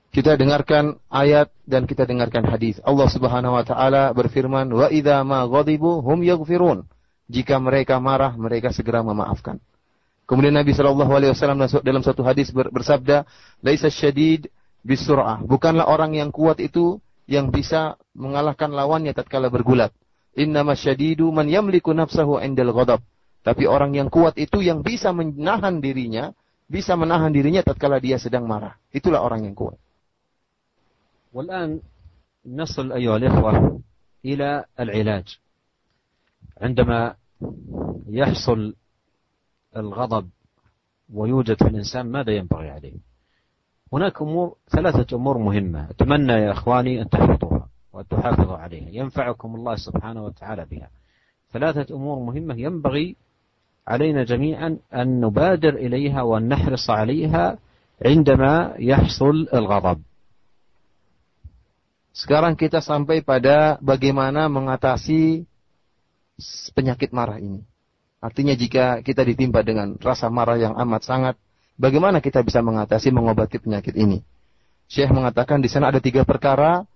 Kita dengarkan ayat dan kita dengarkan hadis. Allah Subhanahu wa taala berfirman, "Wa idza ma ghadibu hum yaghfirun." Jika mereka marah, mereka segera memaafkan. Kemudian Nabi Shallallahu Alaihi Wasallam dalam satu hadis bersabda, "Laisa syadid bisur'ah." Bukanlah orang yang kuat itu yang bisa mengalahkan lawannya tatkala bergulat. Innama syadidu man yamliku nafsahu indal ghadab. Tapi orang yang kuat itu yang bisa menahan dirinya, bisa menahan dirinya tatkala dia sedang marah. Itulah orang yang kuat. والآن نصل أيها الإخوة إلى العلاج عندما يحصل الغضب ويوجد في الإنسان ماذا ينبغي عليه. هناك أمور ثلاثة أمور مهمة أتمنى يا إخواني أن تحفظوها وأن تحافظوا عليها ينفعكم الله سبحانه وتعالى بها. ثلاثة أمور مهمة ينبغي علينا جميعا أن نبادر إليها وأن نحرص عليها عندما يحصل الغضب. Sekarang kita sampai pada bagaimana mengatasi penyakit marah ini. Artinya jika kita ditimpa dengan rasa marah yang amat sangat, bagaimana kita bisa mengatasi mengobati penyakit ini? Syekh mengatakan di sana ada tiga perkara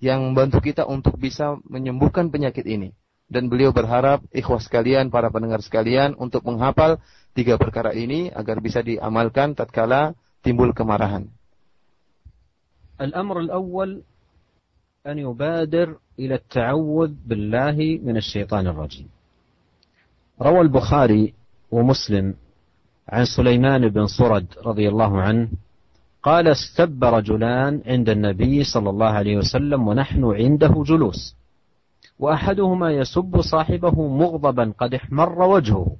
yang membantu kita untuk bisa menyembuhkan penyakit ini. Dan beliau berharap ikhwas sekalian, para pendengar sekalian untuk menghafal tiga perkara ini agar bisa diamalkan tatkala timbul kemarahan. الأمر الأول أن يبادر إلى التعوذ بالله من الشيطان الرجيم روى البخاري ومسلم عن سليمان بن صرد رضي الله عنه قال استب رجلان عند النبي صلى الله عليه وسلم ونحن عنده جلوس وأحدهما يسب صاحبه مغضبا قد احمر وجهه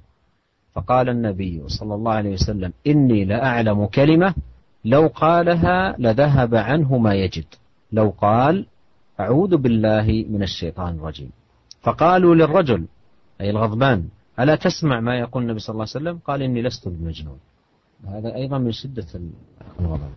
فقال النبي صلى الله عليه وسلم إني لأعلم كلمة لو قالها لذهب عنه ما يجد لو قال أعوذ بالله من الشيطان الرجيم. فقالوا للرجل أي الغضبان ألا تسمع ما يقول النبي صلى الله عليه وسلم قال إني لست بمجنون هذا أيضا من شدة الغضب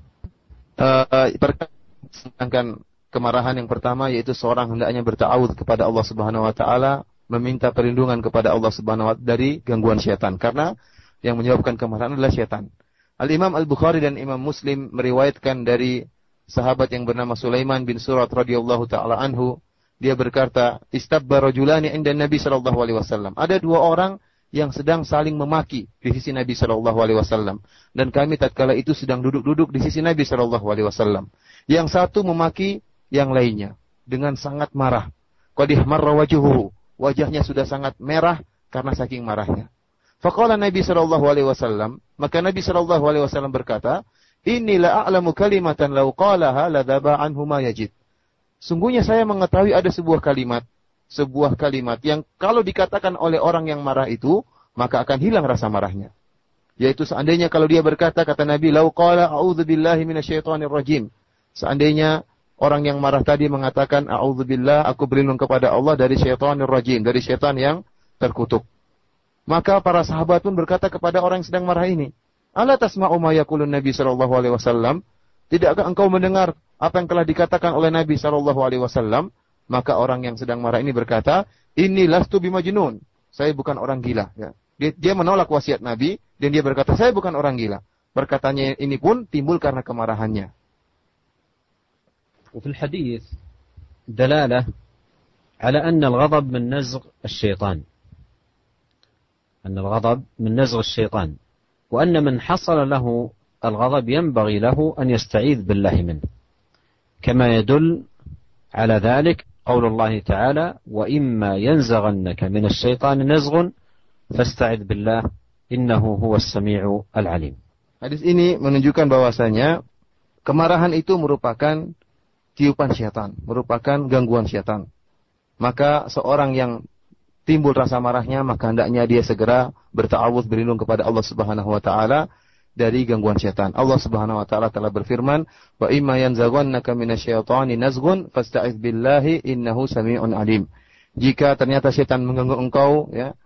Sedangkan kemarahan yang pertama yaitu seorang hendaknya bertawud kepada Allah Subhanahu wa taala, meminta perlindungan kepada Allah Subhanahu wa taala dari gangguan syaitan. Karena yang menyebabkan kemarahan adalah syaitan. Al-Imam Al-Bukhari dan Imam Muslim meriwayatkan dari sahabat yang bernama Sulaiman bin Surat radhiyallahu taala anhu, dia berkata, "Istabba rajulani inda Nabi sallallahu alaihi wasallam." Ada dua orang yang sedang saling memaki di sisi Nabi sallallahu alaihi wasallam dan kami tatkala itu sedang duduk-duduk di sisi Nabi sallallahu alaihi wasallam. Yang satu memaki yang lainnya dengan sangat marah. Qad ihmarra wajhuhu. Wajahnya sudah sangat merah karena saking marahnya. Faqala Nabi sallallahu alaihi wasallam, maka Nabi sallallahu alaihi wasallam berkata, "Inilah a'lamu kalimatan law qalaha ladzaba anhu ma yajid." Sungguhnya saya mengetahui ada sebuah kalimat, sebuah kalimat yang kalau dikatakan oleh orang yang marah itu, maka akan hilang rasa marahnya. Yaitu seandainya kalau dia berkata kata Nabi, "Lau qala rajim." Seandainya orang yang marah tadi mengatakan, "A'udzubillah, aku berlindung kepada Allah dari syaitanir rajim, dari syaitan yang terkutuk." Maka para sahabat pun berkata kepada orang yang sedang marah ini, "Ala tasma'u ma yaqulun Nabi sallallahu alaihi wasallam?" Tidakkah engkau mendengar apa yang telah dikatakan oleh Nabi sallallahu alaihi wasallam? Maka orang yang sedang marah ini berkata, "Ini lastu bimajnun." Saya bukan orang gila, ya. Dia, dia menolak wasiat Nabi dan dia berkata, "Saya bukan orang gila." Perkataannya ini pun timbul karena kemarahannya. وفي الحديث دلالة على أن الغضب من نزغ الشيطان أن الغضب من نزغ الشيطان وأن من حصل له الغضب ينبغي له أن يستعيذ بالله منه كما يدل على ذلك قول الله تعالى وإما ينزغنك من الشيطان نزغ فاستعذ بالله إنه هو السميع العليم Hadis ini menunjukkan bahwasanya kemarahan itu merupakan tiupan syaitan, merupakan gangguan syaitan. Maka seorang yang timbul rasa marahnya, maka hendaknya dia segera bertawud berlindung kepada Allah Subhanahu wa taala dari gangguan setan. Allah Subhanahu wa taala telah berfirman, "Wa imma yanzaghannaka minasyaitani nazghun fasta'iz billahi innahu samii'un alim." Jika ternyata setan mengganggu engkau, ya,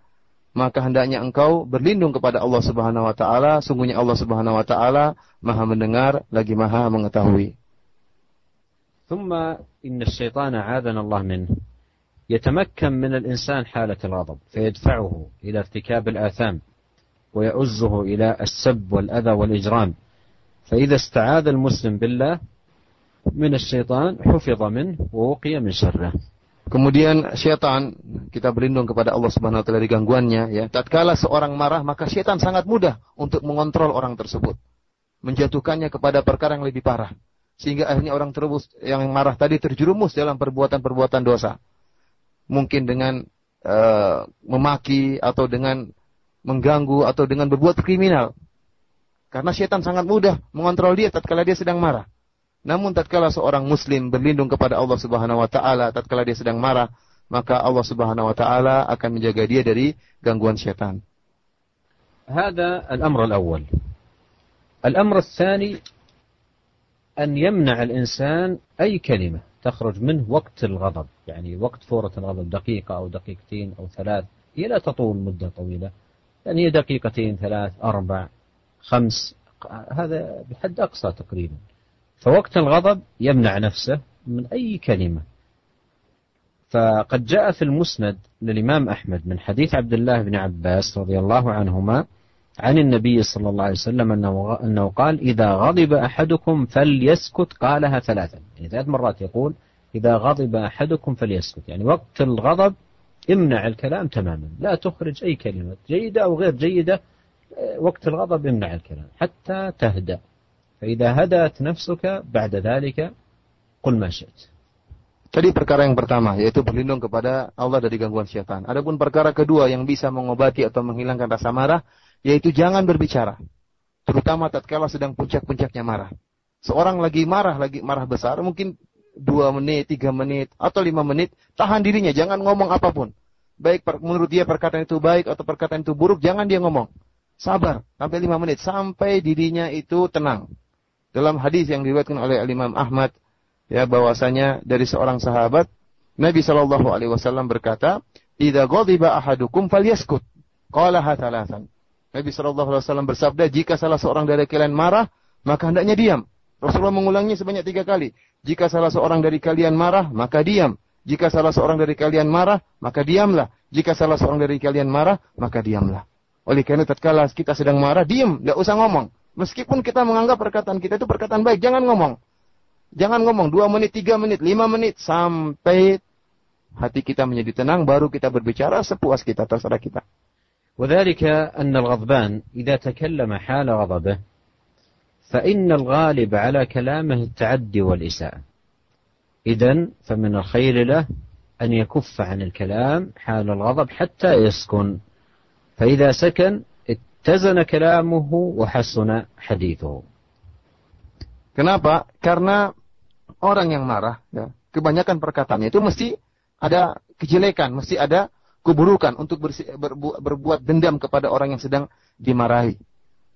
maka hendaknya engkau berlindung kepada Allah Subhanahu wa taala, sungguhnya Allah Subhanahu wa taala Maha mendengar lagi Maha mengetahui. ثم إن الشيطان عاذنا الله منه يتمكن من الإنسان حالة الغضب فيدفعه إلى ارتكاب الآثام ويؤزه إلى السب والأذى والإجرام فإذا استعاذ المسلم بالله من الشيطان حفظ منه ووقي من شره Kemudian syaitan kita berlindung kepada Allah Subhanahu wa taala dari gangguannya ya. Tatkala seorang marah maka syaitan sangat mudah untuk mengontrol orang tersebut. Menjatuhkannya kepada perkara yang lebih parah. Sehingga akhirnya orang tersebut yang marah tadi terjerumus dalam perbuatan-perbuatan dosa mungkin dengan uh, memaki atau dengan mengganggu atau dengan berbuat kriminal. Karena setan sangat mudah mengontrol dia tatkala dia sedang marah. Namun tatkala seorang muslim berlindung kepada Allah Subhanahu wa taala tatkala dia sedang marah, maka Allah Subhanahu wa taala akan menjaga dia dari gangguan setan. هذا الأمر الأول. الأمر الثاني أن يمنع الإنسان أي كلمة تخرج منه وقت الغضب يعني وقت فورة الغضب دقيقة أو دقيقتين أو ثلاث هي لا تطول مدة طويلة يعني دقيقتين ثلاث أربع خمس هذا بحد أقصى تقريبا. فوقت الغضب يمنع نفسه من أي كلمة. فقد جاء في المسند للإمام أحمد من حديث عبد الله بن عباس رضي الله عنهما عن النبي صلى الله عليه وسلم أنه, أنه قال إذا غضب أحدكم فليسكت قالها ثلاثا. يعني ثلاث مرات يقول إذا غضب أحدكم فليسكت يعني وقت الغضب امنع الكلام تماما لا تخرج أي كلمة جيدة أو غير جيدة وقت الغضب امنع الكلام حتى تهدأ فإذا هدأت نفسك بعد ذلك قل ما شئت Tadi perkara yang pertama yaitu berlindung kepada Allah dari gangguan syaitan. Adapun perkara kedua yang bisa mengobati atau menghilangkan rasa marah yaitu jangan berbicara. Terutama tatkala sedang puncak-puncaknya marah. Seorang lagi marah, lagi marah besar, mungkin dua menit, tiga menit, atau lima menit, tahan dirinya, jangan ngomong apa pun. Baik menurut dia perkataan itu baik atau perkataan itu buruk, jangan dia ngomong. Sabar sampai lima menit, sampai dirinya itu tenang. Dalam hadis yang diriwayatkan oleh Imam Ahmad, ya bahwasanya dari seorang sahabat, Nabi Shallallahu Alaihi Wasallam berkata, "Ida ahadukum falyaskut." Qala hatalasan. Nabi Shallallahu Alaihi Wasallam bersabda, jika salah seorang dari kalian marah, maka hendaknya diam. Rasulullah mengulanginya sebanyak tiga kali. Jika salah seorang dari kalian marah, maka diam. Jika salah seorang dari kalian marah, maka diamlah. Jika salah seorang dari kalian marah, maka diamlah. Oleh karena tatkala kita sedang marah, diam, nggak usah ngomong. Meskipun kita menganggap perkataan kita itu perkataan baik, jangan ngomong. Jangan ngomong dua menit, tiga menit, lima menit sampai hati kita menjadi tenang, baru kita berbicara sepuas kita, terserah kita. وذلك أن الغضبان إذا تكلم حال غضبه فإن الغالب على كلامه التعدي والإساءة إذا فمن الخير له أن يكف عن الكلام حال الغضب حتى يسكن فإذا سكن اتزن كلامه وحسن حديثه Kenapa? Karena orang yang marah, ya, kebanyakan perkataannya itu mesti ada kejelekan, mesti ada keburukan untuk bersi, berbu, berbuat dendam kepada orang yang sedang dimarahi.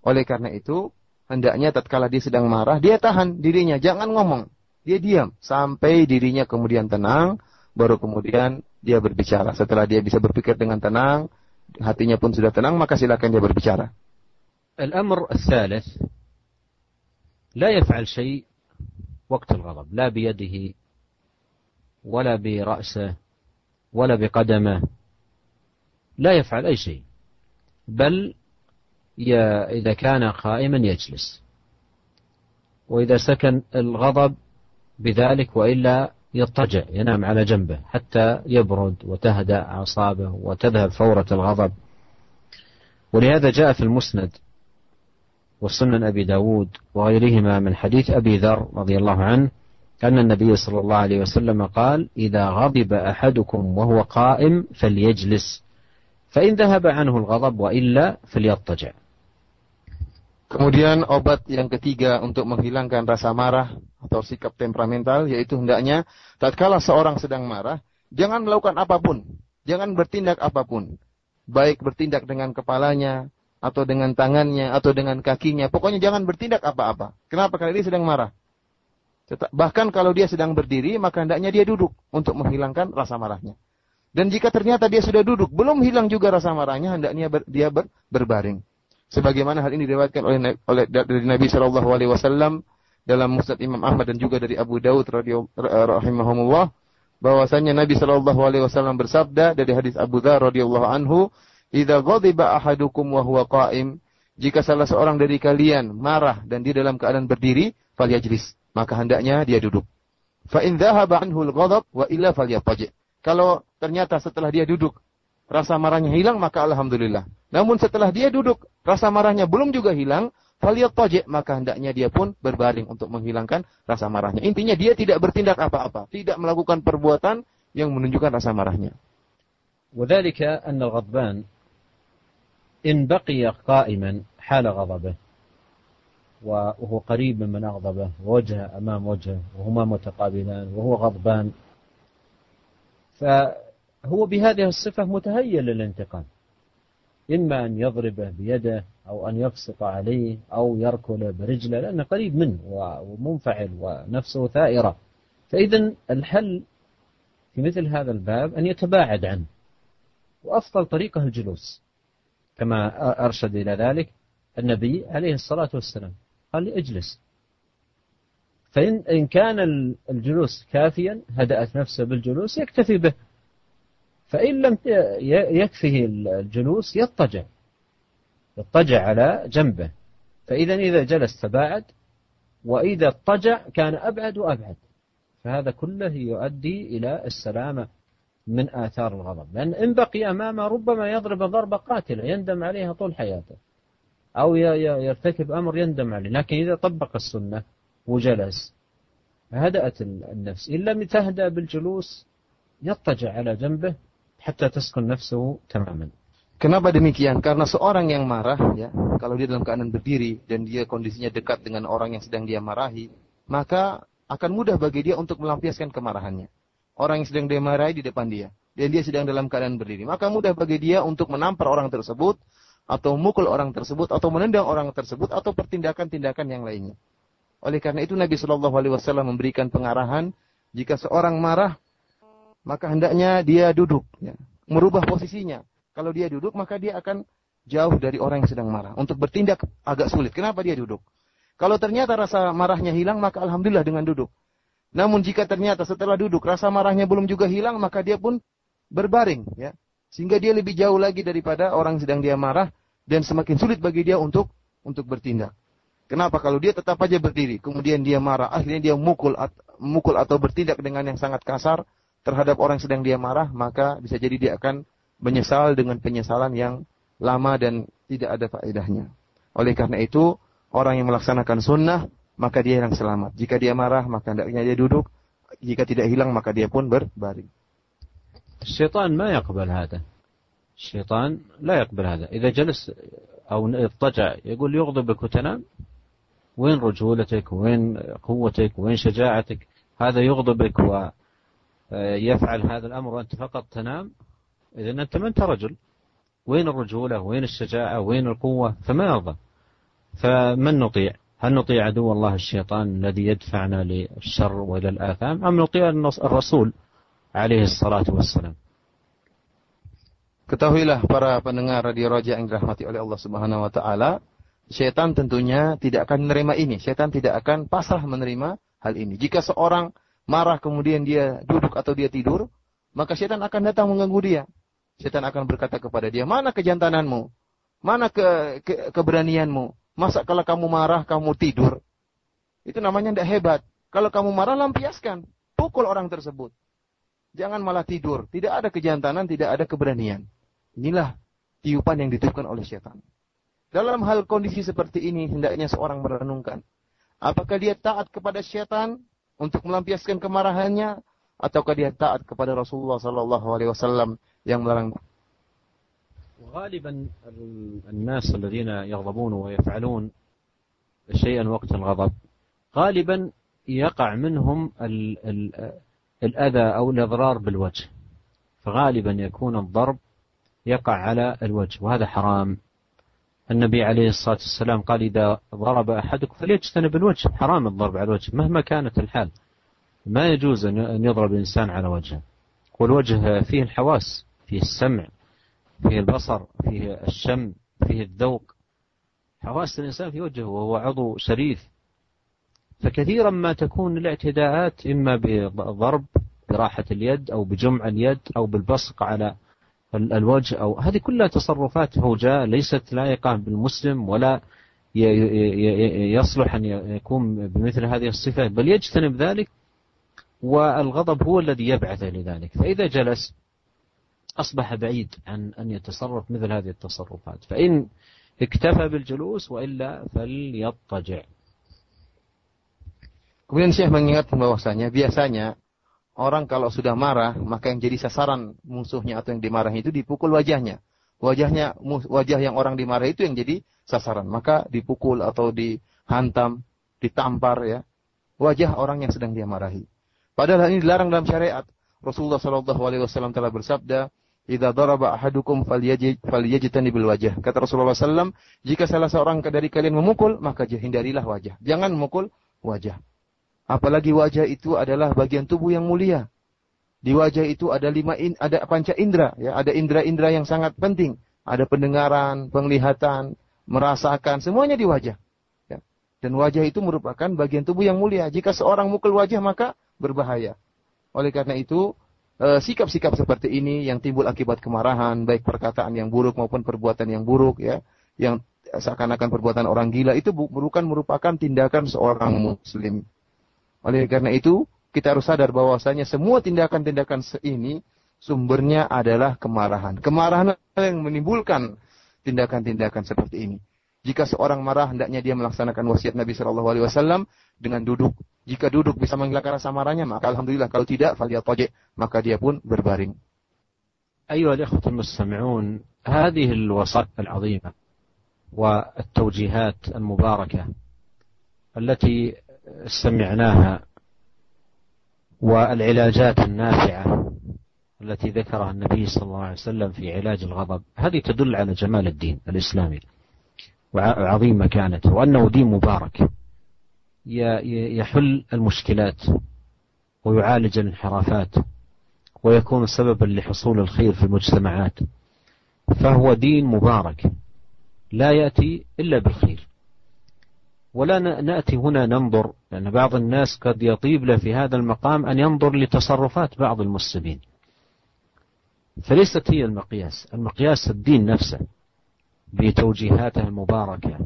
Oleh karena itu, hendaknya tatkala dia sedang marah, dia tahan dirinya, jangan ngomong. Dia diam sampai dirinya kemudian tenang, baru kemudian dia berbicara. Setelah dia bisa berpikir dengan tenang, hatinya pun sudah tenang, maka silakan dia berbicara. الأمر الثالث لا يفعل شيء وقت الغضب لا بيده ولا برأسه ولا بقدمه لا يفعل أي شيء بل إذا كان قائما يجلس. وإذا سكن الغضب بذلك وإلا يضطجع ينام على جنبه حتى يبرد وتهدأ أعصابه وتذهب فورة الغضب. ولهذا جاء في المسند وسنن أبي داود وغيرهما من حديث أبي ذر رضي الله عنه أن النبي صلى الله عليه وسلم قال إذا غضب أحدكم وهو قائم فليجلس فإن ذهب عنه الغضب وإلا فليضطجع. Kemudian obat yang ketiga untuk menghilangkan rasa marah atau sikap temperamental yaitu hendaknya tatkala seorang sedang marah jangan melakukan apa pun, jangan bertindak apa pun. Baik bertindak dengan kepalanya atau dengan tangannya atau dengan kakinya, pokoknya jangan bertindak apa-apa. Kenapa? Karena dia sedang marah. Bahkan kalau dia sedang berdiri, maka hendaknya dia duduk untuk menghilangkan rasa marahnya. Dan jika ternyata dia sudah duduk, belum hilang juga rasa marahnya, hendaknya dia ber, berbaring. Sebagaimana hal ini diriwayatkan oleh, oleh dari Nabi Shallallahu Alaihi Wasallam dalam Musnad Imam Ahmad dan juga dari Abu Daud rahimahumullah bahwasanya Nabi Shallallahu Alaihi Wasallam bersabda dari hadis Abu Dzar radhiyallahu anhu, "Idza ghadiba ahadukum wa huwa qa'im" Jika salah seorang dari kalian marah dan dia dalam keadaan berdiri, falyajlis, maka hendaknya dia duduk. Fa in dhahaba anhu al-ghadab wa illa falyattaji. Kalau ternyata setelah dia duduk rasa marahnya hilang, maka alhamdulillah. Namun setelah dia duduk, rasa marahnya belum juga hilang, falyattaji, maka hendaknya dia pun berbaring untuk menghilangkan rasa marahnya. Intinya dia tidak bertindak apa-apa, tidak melakukan perbuatan yang menunjukkan rasa marahnya. وذلك أن الغضبان إن بقي قائما حال غضبه وهو قريب من أغضبه ووجهه أمام وجهه وهما متقابلان وهو غضبان فهو بهذه الصفة متهيأ للانتقام إما أن يضربه بيده أو أن يبصق عليه أو يركله برجله لأنه قريب منه ومنفعل ونفسه ثائرة. فإذا الحل في مثل هذا الباب أن يتباعد عنه. وأفضل طريقة الجلوس كما أرشد إلى ذلك النبي عليه الصلاة والسلام. قال اجلس. فإن إن كان الجلوس كافيا هدأت نفسه بالجلوس يكتفي به. فإن لم يكفه الجلوس يضطجع. يضطجع على جنبه. فإذا إذا جلس تباعد وإذا اضطجع كان أبعد وأبعد. فهذا كله يؤدي إلى السلامة من آثار الغضب. لأن إن بقي أمامه ربما يضرب ضربة قاتلة يندم عليها طول حياته. أو يرتكب أمر يندم عليه. لكن إذا طبق السنة وجلس هدأت النفس. إن لم تهدأ بالجلوس يضطجع على جنبه hatta taskun nafsuhu tamaman. Kenapa demikian? Karena seorang yang marah, ya, kalau dia dalam keadaan berdiri dan dia kondisinya dekat dengan orang yang sedang dia marahi, maka akan mudah bagi dia untuk melampiaskan kemarahannya. Orang yang sedang dia marahi di depan dia, dan dia sedang dalam keadaan berdiri, maka mudah bagi dia untuk menampar orang tersebut, atau mukul orang tersebut, atau menendang orang tersebut, atau pertindakan-tindakan yang lainnya. Oleh karena itu Nabi Shallallahu Alaihi Wasallam memberikan pengarahan jika seorang marah maka hendaknya dia duduk, ya. merubah posisinya. Kalau dia duduk, maka dia akan jauh dari orang yang sedang marah. Untuk bertindak agak sulit. Kenapa dia duduk? Kalau ternyata rasa marahnya hilang, maka alhamdulillah dengan duduk. Namun jika ternyata setelah duduk rasa marahnya belum juga hilang, maka dia pun berbaring, ya. Sehingga dia lebih jauh lagi daripada orang yang sedang dia marah dan semakin sulit bagi dia untuk untuk bertindak. Kenapa? Kalau dia tetap aja berdiri, kemudian dia marah, akhirnya dia mukul, mukul atau bertindak dengan yang sangat kasar terhadap orang yang sedang dia marah, maka bisa jadi dia akan menyesal dengan penyesalan yang lama dan tidak ada faedahnya. Oleh karena itu, orang yang melaksanakan sunnah, maka dia yang selamat. Jika dia marah, maka hendaknya dia duduk. Jika tidak hilang, maka dia pun berbaring. الشيطان ما يقبل هذا الشيطان لا يقبل هذا إذا جلس أو اضطجع يقول يغضبك وتنام وين رجولتك وين قوتك وين شجاعتك هذا يغضبك ويفعل هذا الأمر وأنت فقط تنام؟ إذا أنت ما أنت رجل؟ وين الرجولة؟ وين الشجاعة؟ وين القوة؟ فما يرضى فمن نطيع؟ هل نطيع عدو الله الشيطان الذي يدفعنا للشر وإلى الآثام أم نطيع الرسول عليه الصلاة والسلام؟ Ketahuilah para pendengar radio Roja yang dirahmati oleh Allah Subhanahu wa taala, Setan tentunya tidak akan menerima ini. Setan tidak akan pasrah menerima hal ini. Jika seorang marah kemudian dia duduk atau dia tidur, maka setan akan datang mengganggu dia. Setan akan berkata kepada dia, mana kejantananmu? Mana ke, ke, keberanianmu? Masa kalau kamu marah, kamu tidur? Itu namanya tidak hebat. Kalau kamu marah, lampiaskan. Pukul orang tersebut. Jangan malah tidur. Tidak ada kejantanan, tidak ada keberanian. Inilah tiupan yang ditiupkan oleh setan. Dalam hal kondisi seperti ini, hendaknya seorang merenungkan. Apakah dia taat kepada syaitan untuk melampiaskan kemarahannya, ataukah dia taat kepada Rasulullah Sallallahu Alaihi Wasallam yang melarang? غالبا الناس الذين يغضبون ويفعلون شيئا وقت الغضب غالبا يقع منهم ال ال الأذى أو الإضرار بالوجه فغالبا يكون الضرب يقع على الوجه وهذا حرام النبي عليه الصلاة والسلام قال إذا ضرب أحدكم فليجتنب الوجه. حرام الضرب على الوجه مهما كانت الحال. ما يجوز أن يضرب الإنسان على وجهه. والوجه فيه الحواس فيه السمع فيه البصر فيه الشم فيه الذوق. حواس الإنسان في وجهه وهو عضو شريف. فكثيرا ما تكون الاعتداءات إما بضرب براحة اليد أو بجمع اليد أو بالبصق على الوجه أو هذه كلها تصرفات هوجاء ليست لائقة بالمسلم ولا يصلح أن يكون بمثل هذه الصفة بل يجتنب ذلك والغضب هو الذي يبعث لذلك. فإذا جلس أصبح بعيد عن أن يتصرف مثل هذه التصرفات. فإن اكتفى بالجلوس وإلا فليضطجع. Kemudian Syekh mengingatkan bahwasanya biasanya Orang kalau sudah marah, maka yang jadi sasaran musuhnya atau yang dimarahi itu dipukul wajahnya. Wajahnya, wajah yang orang dimarahi itu yang jadi sasaran. Maka dipukul atau dihantam, ditampar ya. Wajah orang yang sedang dia marahi. Padahal ini dilarang dalam syariat. Rasulullah Shallallahu Alaihi Wasallam telah bersabda, "Idza daraba ahadukum bil wajah." Kata Rasulullah SAW, jika salah seorang dari kalian memukul, maka hindarilah wajah. Jangan memukul wajah. Apalagi wajah itu adalah bagian tubuh yang mulia. Di wajah itu ada lima in, ada panca indera, ya, ada indera-indera yang sangat penting. Ada pendengaran, penglihatan, merasakan, semuanya di wajah. Ya. Dan wajah itu merupakan bagian tubuh yang mulia. Jika seorang mukul wajah maka berbahaya. Oleh karena itu, eh, sikap-sikap seperti ini yang timbul akibat kemarahan, baik perkataan yang buruk maupun perbuatan yang buruk, ya, yang seakan-akan perbuatan orang gila itu bukan merupakan tindakan seorang muslim. Oleh karena itu, kita harus sadar bahwasanya semua tindakan-tindakan ini sumbernya adalah kemarahan. Kemarahan yang menimbulkan tindakan-tindakan seperti ini. Jika seorang marah, hendaknya dia melaksanakan wasiat Nabi Shallallahu Alaihi Wasallam dengan duduk. Jika duduk bisa menghilangkan rasa marahnya, maka alhamdulillah. Kalau tidak, tojek, maka dia pun berbaring. أيها الإخوة المستمعون هذه الوصايا العظيمة والتوجيهات المباركة التي سمعناها والعلاجات النافعة التي ذكرها النبي صلى الله عليه وسلم في علاج الغضب هذه تدل على جمال الدين الإسلامي وعظيم مكانته وأنه دين مبارك يحل المشكلات ويعالج الانحرافات ويكون سببا لحصول الخير في المجتمعات فهو دين مبارك لا يأتي إلا بالخير. ولا نأتي هنا ننظر لأن بعض الناس قد يطيب له في هذا المقام أن ينظر لتصرفات بعض المسلمين. فليست هي المقياس المقياس الدين نفسه بتوجيهاته المباركة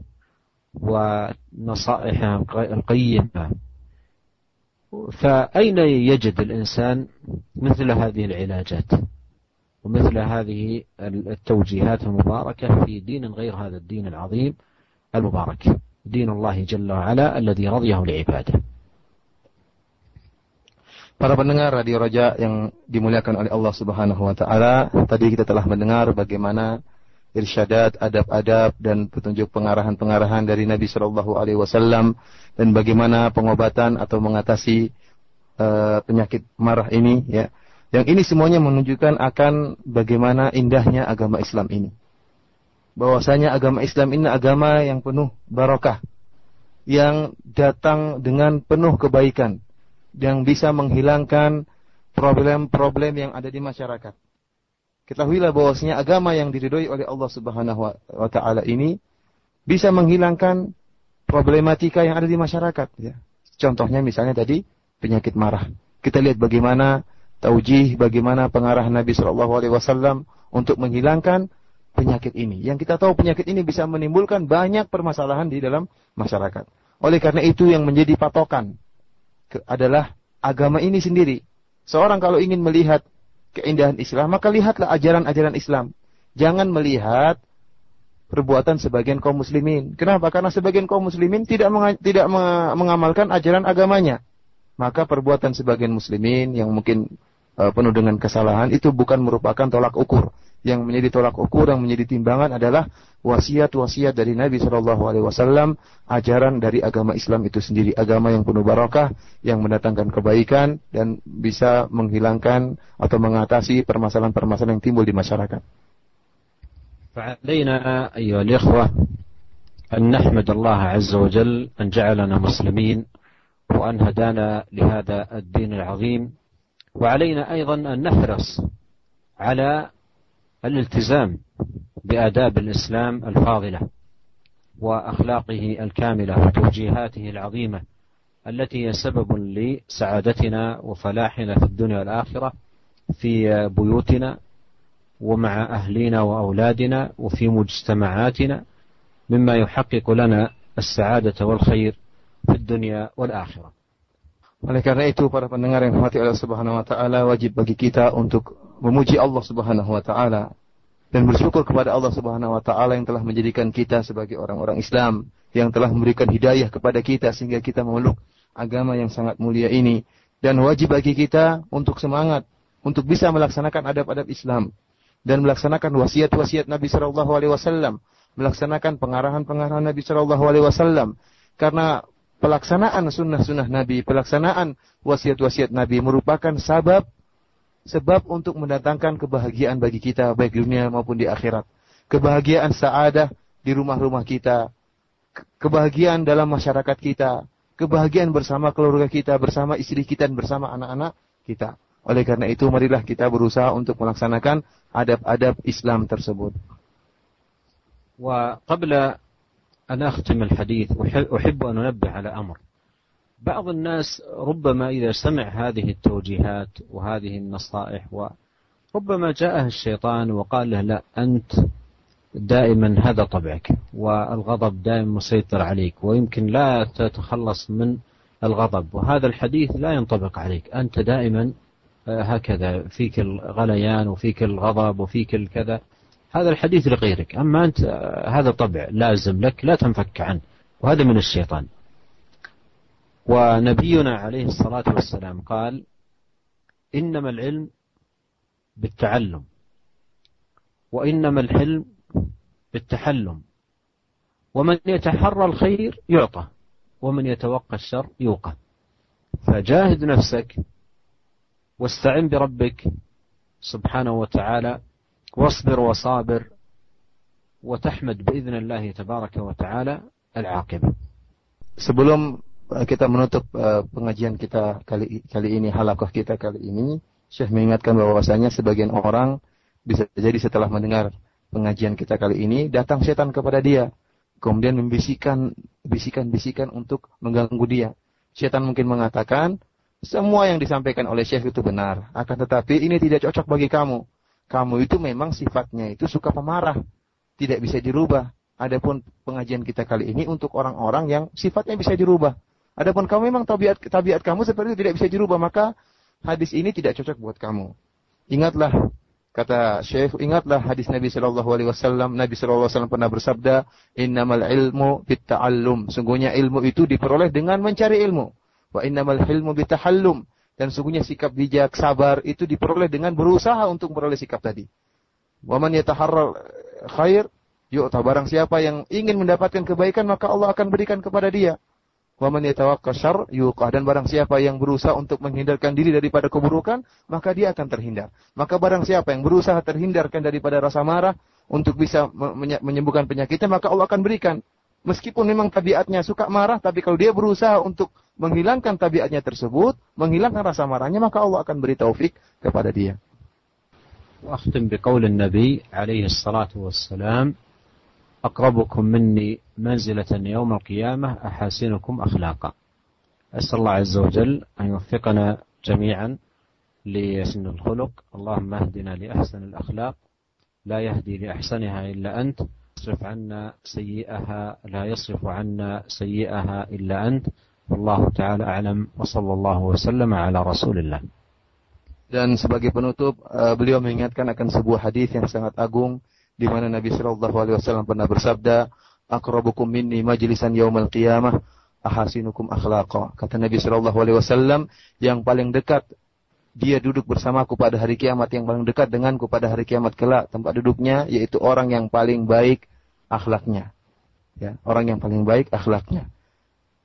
ونصائحه القيمة. فأين يجد الإنسان مثل هذه العلاجات ومثل هذه التوجيهات المباركة في دين غير هذا الدين العظيم المبارك؟ دين الله جل وعلا الذي رضيه لعباده Para pendengar Radio Raja yang dimuliakan oleh Allah Subhanahu wa taala, tadi kita telah mendengar bagaimana irsyadat, adab-adab dan petunjuk pengarahan-pengarahan dari Nabi Shallallahu alaihi wasallam dan bagaimana pengobatan atau mengatasi uh, penyakit marah ini ya. Yang ini semuanya menunjukkan akan bagaimana indahnya agama Islam ini. Bahwasanya agama Islam ini agama yang penuh barokah, yang datang dengan penuh kebaikan yang bisa menghilangkan problem-problem yang ada di masyarakat. Ketahuilah bahwasanya agama yang diridhoi oleh Allah Subhanahu wa taala ini bisa menghilangkan problematika yang ada di masyarakat ya. Contohnya misalnya tadi penyakit marah. Kita lihat bagaimana taujih, bagaimana pengarahan Nabi Shallallahu alaihi wasallam untuk menghilangkan penyakit ini. Yang kita tahu penyakit ini bisa menimbulkan banyak permasalahan di dalam masyarakat. Oleh karena itu yang menjadi patokan adalah agama ini sendiri. Seorang kalau ingin melihat keindahan Islam, maka lihatlah ajaran-ajaran Islam. Jangan melihat perbuatan sebagian kaum muslimin. Kenapa? Karena sebagian kaum muslimin tidak tidak mengamalkan ajaran agamanya. Maka perbuatan sebagian muslimin yang mungkin uh, penuh dengan kesalahan itu bukan merupakan tolak ukur yang menjadi tolak ukur yang menjadi timbangan adalah wasiat-wasiat dari Nabi Shallallahu Alaihi Wasallam, ajaran dari agama Islam itu sendiri, agama yang penuh barakah, yang mendatangkan kebaikan dan bisa menghilangkan atau mengatasi permasalahan-permasalahan yang timbul di masyarakat. فعلينا أيها الإخوة أن نحمد الله عز وجل أن جعلنا مسلمين وأن هدانا لهذا الدين العظيم وعلينا أيضا أن نحرص على الالتزام بآداب الإسلام الفاضلة وأخلاقه الكاملة وتوجيهاته العظيمة التي هي سبب لسعادتنا وفلاحنا في الدنيا والآخرة في بيوتنا ومع أهلنا وأولادنا وفي مجتمعاتنا مما يحقق لنا السعادة والخير في الدنيا والآخرة. Oleh karena itu para pendengar yang dirahmati Allah Subhanahu wa taala wajib bagi kita untuk memuji Allah Subhanahu wa taala dan bersyukur kepada Allah Subhanahu wa taala yang telah menjadikan kita sebagai orang-orang Islam, yang telah memberikan hidayah kepada kita sehingga kita memeluk agama yang sangat mulia ini. Dan wajib bagi kita untuk semangat untuk bisa melaksanakan adab-adab Islam dan melaksanakan wasiat-wasiat Nabi Shallallahu alaihi wasallam, melaksanakan pengarahan-pengarahan Nabi Shallallahu alaihi wasallam. Karena pelaksanaan sunnah-sunnah Nabi, pelaksanaan wasiat-wasiat Nabi merupakan sebab sebab untuk mendatangkan kebahagiaan bagi kita baik di dunia maupun di akhirat. Kebahagiaan saadah di rumah-rumah kita, kebahagiaan dalam masyarakat kita, kebahagiaan bersama keluarga kita, bersama istri kita dan bersama anak-anak kita. Oleh karena itu marilah kita berusaha untuk melaksanakan adab-adab Islam tersebut. وقبل أن أختم الحديث أحب أن أنبه على أمر بعض الناس ربما إذا سمع هذه التوجيهات وهذه النصائح وربما جاءه الشيطان وقال له لا أنت دائما هذا طبعك والغضب دائما مسيطر عليك ويمكن لا تتخلص من الغضب وهذا الحديث لا ينطبق عليك أنت دائما هكذا فيك الغليان وفيك الغضب وفيك الكذا هذا الحديث لغيرك أما أنت هذا طبع لازم لك لا تنفك عنه وهذا من الشيطان. ونبينا عليه الصلاة والسلام قال إنما العلم بالتعلم وإنما الحلم بالتحلم ومن يتحرى الخير يعطى ومن يتوقى الشر يوقى. فجاهد نفسك واستعن بربك سبحانه وتعالى واصبر وصابر وتحمد بإذن الله تبارك وتعالى العاقبة. Sebelum kita menutup uh, pengajian kita kali kali ini, halakoh kita kali ini, Syekh mengingatkan bahwasanya sebagian orang bisa jadi setelah mendengar pengajian kita kali ini, datang setan kepada dia, kemudian membisikkan bisikan-bisikan untuk mengganggu dia. Setan mungkin mengatakan, semua yang disampaikan oleh Syekh itu benar, akan tetapi ini tidak cocok bagi kamu kamu itu memang sifatnya itu suka pemarah. tidak bisa dirubah. Adapun pengajian kita kali ini untuk orang-orang yang sifatnya bisa dirubah. Adapun kamu memang tabiat tabiat kamu seperti itu tidak bisa dirubah, maka hadis ini tidak cocok buat kamu. Ingatlah kata Syekh, ingatlah hadis Nabi Shallallahu Alaihi Wasallam. Nabi Shallallahu Alaihi Wasallam pernah bersabda, Innamal ilmu bitta'allum. Sungguhnya ilmu itu diperoleh dengan mencari ilmu. Wa innamal ilmu bittahallum. Dan sungguhnya sikap bijak, sabar itu diperoleh dengan berusaha untuk memperoleh sikap tadi. Wa man yataharral khair, yuk barang siapa yang ingin mendapatkan kebaikan maka Allah akan berikan kepada dia. Wa man yatawakka syarr yuqah dan barang siapa yang berusaha untuk menghindarkan diri daripada keburukan, maka dia akan terhindar. Maka barang siapa yang berusaha terhindarkan daripada rasa marah untuk bisa menyembuhkan penyakitnya, maka Allah akan berikan. Meskipun memang tabiatnya suka marah, tapi kalau dia berusaha untuk menghilangkan tabiatnya tersebut, menghilangkan rasa marahnya, maka Allah akan beri taufik kepada dia. وأختم بقول النبي عليه الصلاة والسلام أقربكم مني منزلة يوم القيامة أحاسنكم أخلاقا. أسأل الله عز وجل أن يوفقنا جميعا لحسن الخلق. اللهم اهدنا لأحسن الأخلاق. لا يهدي لأحسنها إلا أنت. اصرف عنا سيئها. لا يصرف عنا سيئها إلا أنت. والله تعالى أعلم. وصلى الله وسلم على رسول الله. Dan sebagai penutup, beliau mengingatkan akan sebuah hadis yang sangat agung. Di mana Nabi Shallallahu Alaihi Wasallam pernah bersabda, "Akrabukum minni majlisan yaumal qiyamah, ahasinukum akhlaqa." Kata Nabi Shallallahu Alaihi Wasallam, yang paling dekat dia duduk bersamaku pada hari kiamat. Yang paling dekat denganku pada hari kiamat kelak. Tempat duduknya yaitu orang yang paling baik akhlaknya. Ya orang yang paling baik akhlaknya.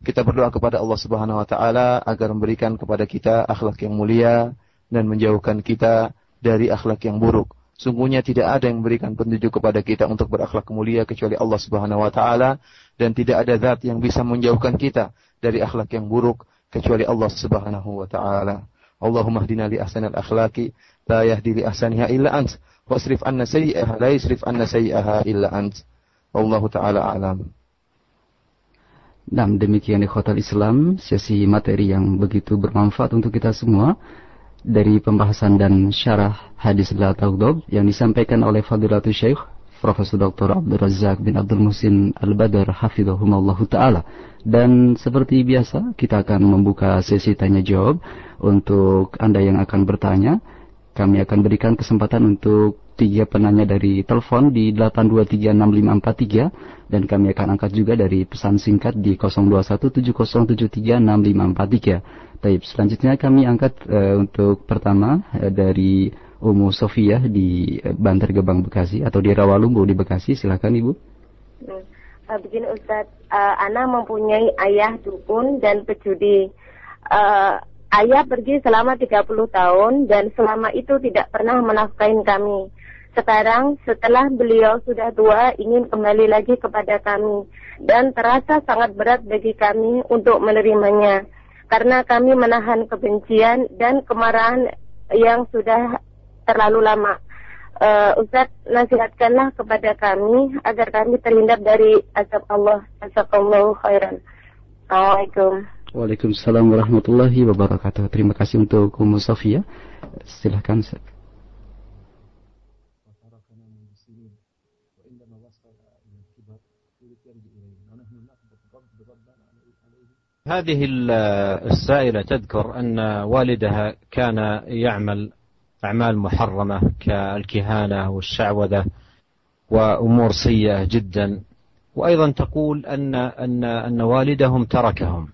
Kita berdoa kepada Allah Subhanahu wa taala agar memberikan kepada kita akhlak yang mulia dan menjauhkan kita dari akhlak yang buruk Sungguhnya tidak ada yang memberikan petunjuk kepada kita untuk berakhlak mulia kecuali Allah Subhanahu wa taala dan tidak ada zat yang bisa menjauhkan kita dari akhlak yang buruk kecuali Allah Subhanahu wa taala. Allahumma hdina li ahsanil akhlaqi la yahdi li ahsaniha illa ant wasrif anna sayyi'aha la yasrif anna sayyi'aha illa ant. Wallahu taala alam. Nah, demikian Hotel Islam, sesi materi yang begitu bermanfaat untuk kita semua dari pembahasan dan syarah hadis la taghdab yang disampaikan oleh Fadilatul Syekh Profesor Dr. Abdul Razak bin Abdul Musin Al-Badar Hafizahumallahu Ta'ala. Dan seperti biasa kita akan membuka sesi tanya jawab. Untuk Anda yang akan bertanya kami akan berikan kesempatan untuk tiga penanya dari telepon di 8236543 dan kami akan angkat juga dari pesan singkat di 0217073653 Taib. Selanjutnya kami angkat uh, untuk pertama uh, dari Umu Sofia di uh, Bantar Gebang Bekasi atau di Rawalumbu di Bekasi. Silakan Ibu. Uh, begini Ustadz, uh, Ana mempunyai ayah dukun dan pejudi. Uh, ayah pergi selama 30 tahun dan selama itu tidak pernah menafkain kami. Sekarang setelah beliau sudah tua ingin kembali lagi kepada kami dan terasa sangat berat bagi kami untuk menerimanya karena kami menahan kebencian dan kemarahan yang sudah terlalu lama. Uh, Ustaz, nasihatkanlah kepada kami agar kami terhindar dari azab Allah. Azaballahu khairan. Assalamualaikum. Waalaikumsalam warahmatullahi wabarakatuh. Terima kasih untuk Ummu Sofia. Silahkan. هذه السائلة تذكر أن والدها كان يعمل أعمال محرمة كالكهانة والشعوذة وأمور سيئة جدا. وأيضا تقول أن أن أن والدهم تركهم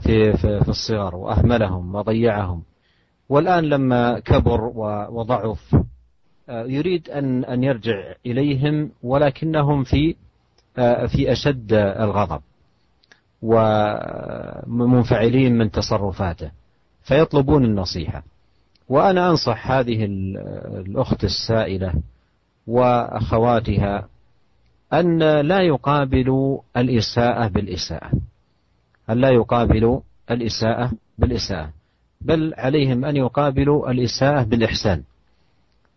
في في, في الصغر وأهملهم وضيعهم. والآن لما كبر وضعف يريد أن أن يرجع إليهم ولكنهم في في أشد الغضب. ومنفعلين من تصرفاته فيطلبون النصيحة. وأنا أنصح هذه الأخت السائلة وأخواتها أن لا يقابلوا الإساءة بالإساءة. أن لا يقابلوا الإساءة بالإساءة. بل عليهم أن يقابلوا الإساءة بالإحسان.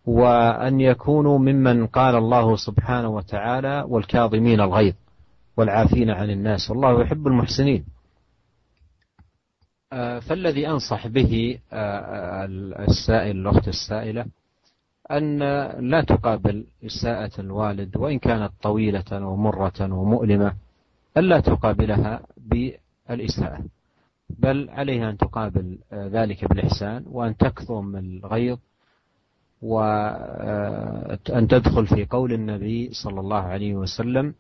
وأن يكونوا ممن قال الله سبحانه وتعالى والكاظمين الغيظ. والعافين عن الناس. والله يحب المحسنين. فالذي أنصح به السائل الأخت السائلة أن لا تقابل إساءة الوالد وإن كانت طويلة ومرة ومؤلمة ألا تقابلها بالإساءة. بل عليها أن تقابل ذلك بالإحسان وأن تكظم الغيظ وأن تدخل في قول النبي صلى الله عليه وسلم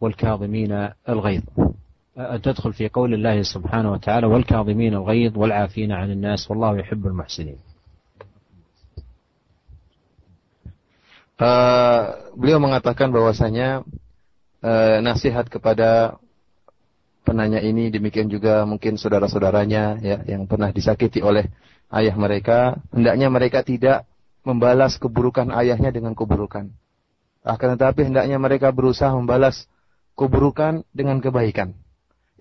والكاظمين الغيظ أن تدخل في قول الله سبحانه وتعالى والكاظمين الغيظ والعافين عن الناس والله يحب المحسنين Uh, beliau mengatakan bahwasanya uh, nasihat kepada penanya ini demikian juga mungkin saudara-saudaranya ya yang pernah disakiti oleh ayah mereka hendaknya mereka tidak membalas keburukan ayahnya dengan keburukan akan tetapi hendaknya mereka berusaha membalas keburukan dengan kebaikan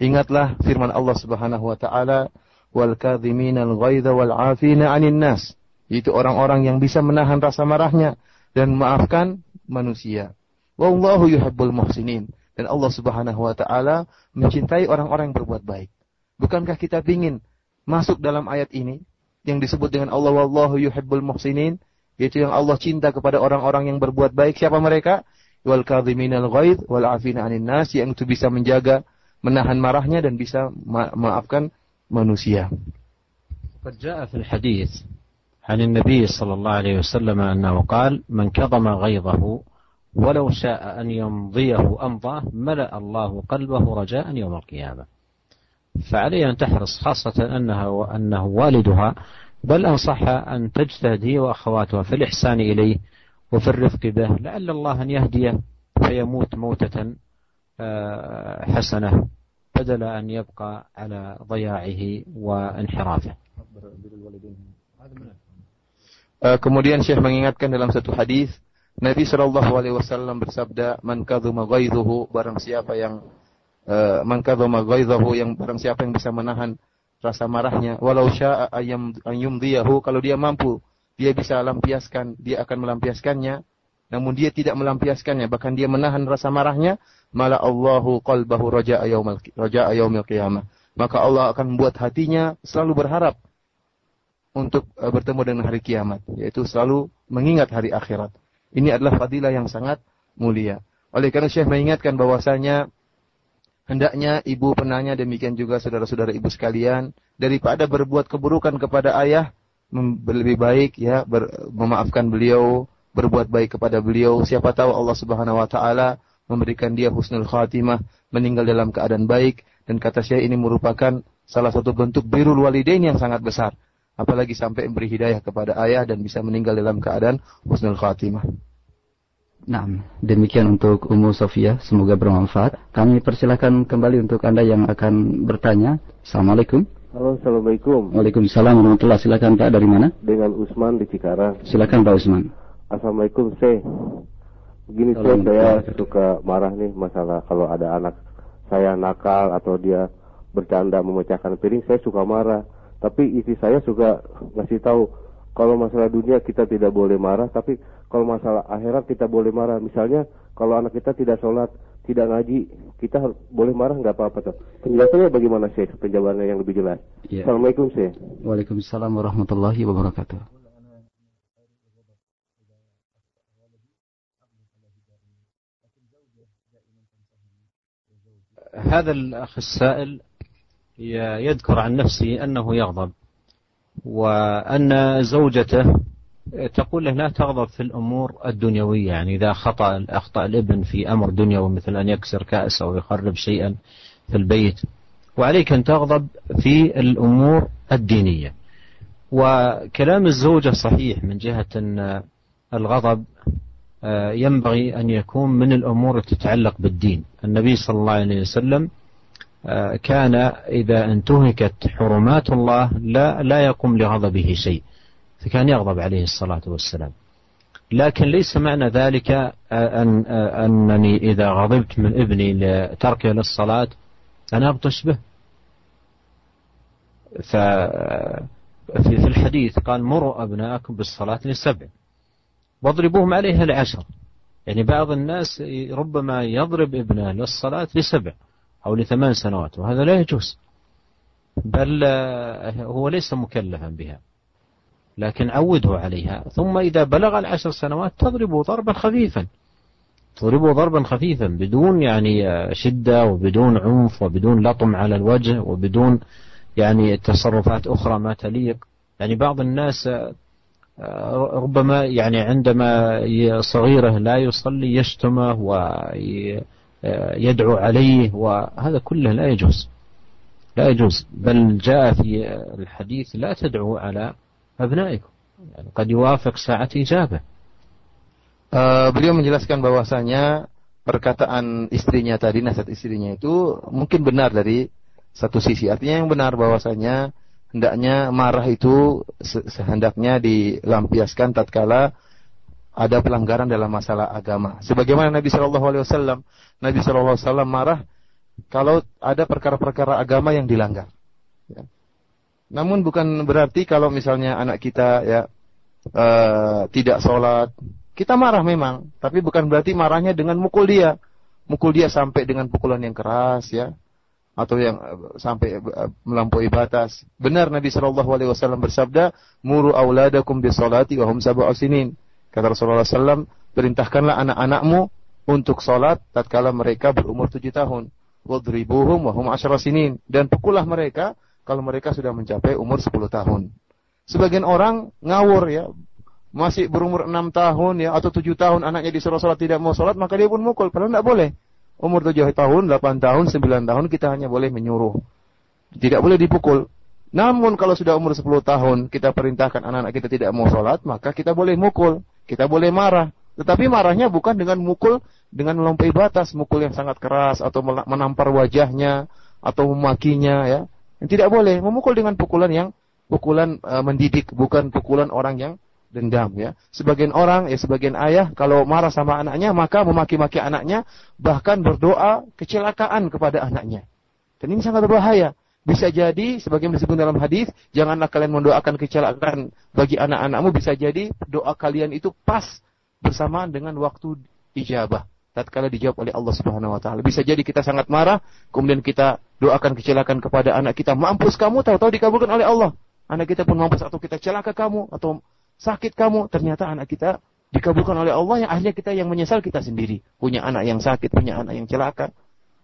Ingatlah firman Allah Subhanahu wa taala, "Wal kadhiminal ghaidha wal 'afina 'anil nas." Itu orang-orang yang bisa menahan rasa marahnya dan memaafkan manusia. Wallahu yuhibbul muhsinin. Dan Allah Subhanahu wa taala mencintai orang-orang yang berbuat baik. Bukankah kita ingin masuk dalam ayat ini yang disebut dengan Allah wallahu yuhibbul muhsinin, yaitu yang Allah cinta kepada orang-orang yang berbuat baik. Siapa mereka? Wal kadhiminal ghaidh wal 'afina 'anil nas yang itu bisa menjaga menahan marahnya dan bisa ma maafkan manusia. قد جاء في الحديث عن النبي صلى الله عليه وسلم أنه قال من كظم غيظه ولو شاء أن يمضيه أمضاه ملأ الله قلبه رجاء يوم القيامة فعليه أن تحرص خاصة أنها وأنه والدها بل أنصحها أن تجتهد هي وأخواتها في الإحسان إليه وفي الرفق به لعل الله أن يهديه فيموت موتة حسنة بدل أن يبقى على ضياعه وانحرافه Kemudian Syekh mengingatkan dalam satu hadis Nabi Shallallahu Alaihi Wasallam bersabda, "Man kadzuma ghaidhuhu barang siapa yang uh, man kadzuma ghaidhuhu yang barang siapa yang bisa menahan rasa marahnya, walau syaa ayam yumdiyahu kalau dia mampu dia bisa lampiaskan, dia akan melampiaskannya namun dia tidak melampiaskannya, bahkan dia menahan rasa marahnya, mala Allahu qalbahu raja'a yaumil qiyamah. Maka Allah akan membuat hatinya selalu berharap untuk e, bertemu dengan hari kiamat, yaitu selalu mengingat hari akhirat. Ini adalah fadilah yang sangat mulia. Oleh karena Syekh mengingatkan bahwasanya hendaknya ibu penanya demikian juga saudara-saudara ibu sekalian daripada berbuat keburukan kepada ayah lebih baik ya ber, memaafkan beliau berbuat baik kepada beliau. Siapa tahu Allah Subhanahu wa taala memberikan dia husnul khatimah, meninggal dalam keadaan baik dan kata saya ini merupakan salah satu bentuk birrul walidain yang sangat besar. Apalagi sampai memberi hidayah kepada ayah dan bisa meninggal dalam keadaan husnul khatimah. Nah, demikian untuk Ummu Sofia. Semoga bermanfaat. Kami persilakan kembali untuk Anda yang akan bertanya. Assalamualaikum. Halo, Assalamualaikum. Waalaikumsalam warahmatullahi Silakan Pak, dari mana? Dengan Usman di Cikarang. Silakan Pak Usman. Assalamualaikum saya. Begini saya, saya suka marah nih masalah kalau ada anak saya nakal atau dia bercanda memecahkan piring, saya suka marah. Tapi istri saya suka ngasih tahu kalau masalah dunia kita tidak boleh marah, tapi kalau masalah akhirat kita boleh marah. Misalnya kalau anak kita tidak sholat, tidak ngaji, kita boleh marah nggak apa-apa tuh. Penjelasannya bagaimana sih? Penjawabannya yang lebih jelas. Ya. Assalamualaikum sih. Waalaikumsalam warahmatullahi wabarakatuh. هذا الأخ السائل يذكر عن نفسه أنه يغضب وأن زوجته تقول له لا تغضب في الأمور الدنيوية يعني إذا خطأ أخطأ الابن في أمر دنيوي مثل أن يكسر كأس أو يخرب شيئا في البيت وعليك أن تغضب في الأمور الدينية. وكلام الزوجة صحيح من جهة أن الغضب آه، ينبغي أن يكون من الأمور التي تتعلق بالدين. النبي صلى الله عليه وسلم آه، كان إذا انتهكت حرمات الله لا, لا يقوم لغضبه شيء. فكان يغضب عليه الصلاة والسلام. لكن ليس معنى ذلك آه، أن أنني إذا غضبت من ابني لتركه للصلاة أنا أبطش به. ففي الحديث قال مروا أبناءكم بالصلاة لسبع واضربوهم عليها لعشر. يعني بعض الناس ربما يضرب ابنه للصلاة لسبع أو لثمان سنوات وهذا لا يجوز بل هو ليس مكلفا بها. لكن عوده عليها. ثم إذا بلغ العشر سنوات تضربه ضربا خفيفا. تضربه ضربا خفيفا بدون يعني شدة وبدون عنف وبدون لطم على الوجه وبدون يعني تصرفات أخرى ما تليق. يعني بعض الناس ربما يعني عندما صغيره لا يصلي يشتمه ويدعو عليه وهذا كله لا يجوز. لا يجوز. بل جاء في الحديث لا تدعوا على أبنائكم يعني قد يوافق ساعة إجابة Uh, beliau menjelaskan bahwasanya perkataan istrinya tadi, nasihat istrinya itu mungkin benar dari satu sisi. Artinya yang benar bahwasanya hendaknya marah itu sehendaknya dilampiaskan tatkala ada pelanggaran dalam masalah agama. Sebagaimana Nabi Shallallahu Alaihi Wasallam, Nabi Shallallahu Alaihi Wasallam marah kalau ada perkara-perkara agama yang dilanggar. Ya. Namun bukan berarti kalau misalnya anak kita ya uh, tidak sholat, kita marah memang, tapi bukan berarti marahnya dengan mukul dia, mukul dia sampai dengan pukulan yang keras ya, atau yang uh, sampai uh, melampaui batas. Benar Nabi Shallallahu Alaihi Wasallam bersabda, muru auladakum bisolati wahum sab'a sinin. Kata Rasulullah SAW, perintahkanlah anak-anakmu untuk sholat tatkala mereka berumur tujuh tahun wadribuhum wa hum asyara sinin dan pukullah mereka kalau mereka sudah mencapai umur 10 tahun. Sebagian orang ngawur ya, masih berumur 6 tahun ya atau 7 tahun anaknya disuruh salat tidak mau salat maka dia pun mukul padahal tidak boleh. Umur 7 tahun, 8 tahun, 9 tahun kita hanya boleh menyuruh. Tidak boleh dipukul. Namun kalau sudah umur 10 tahun kita perintahkan anak-anak kita tidak mau salat, maka kita boleh mukul, kita boleh marah. Tetapi marahnya bukan dengan mukul dengan melampaui batas, mukul yang sangat keras atau menampar wajahnya atau memakinya ya. Tidak boleh memukul dengan pukulan yang pukulan e, mendidik, bukan pukulan orang yang dendam ya. Sebagian orang ya sebagian ayah kalau marah sama anaknya maka memaki-maki anaknya bahkan berdoa kecelakaan kepada anaknya. Dan ini sangat berbahaya. Bisa jadi sebagaimana disebut dalam hadis, janganlah kalian mendoakan kecelakaan bagi anak-anakmu bisa jadi doa kalian itu pas bersamaan dengan waktu ijabah tatkala dijawab oleh Allah Subhanahu wa taala. Bisa jadi kita sangat marah, kemudian kita doakan kecelakaan kepada anak kita, mampus kamu tahu-tahu dikabulkan oleh Allah. Anak kita pun mampus atau kita celaka kamu atau sakit kamu, ternyata anak kita dikabulkan oleh Allah yang akhirnya kita yang menyesal kita sendiri. Punya anak yang sakit, punya anak yang celaka.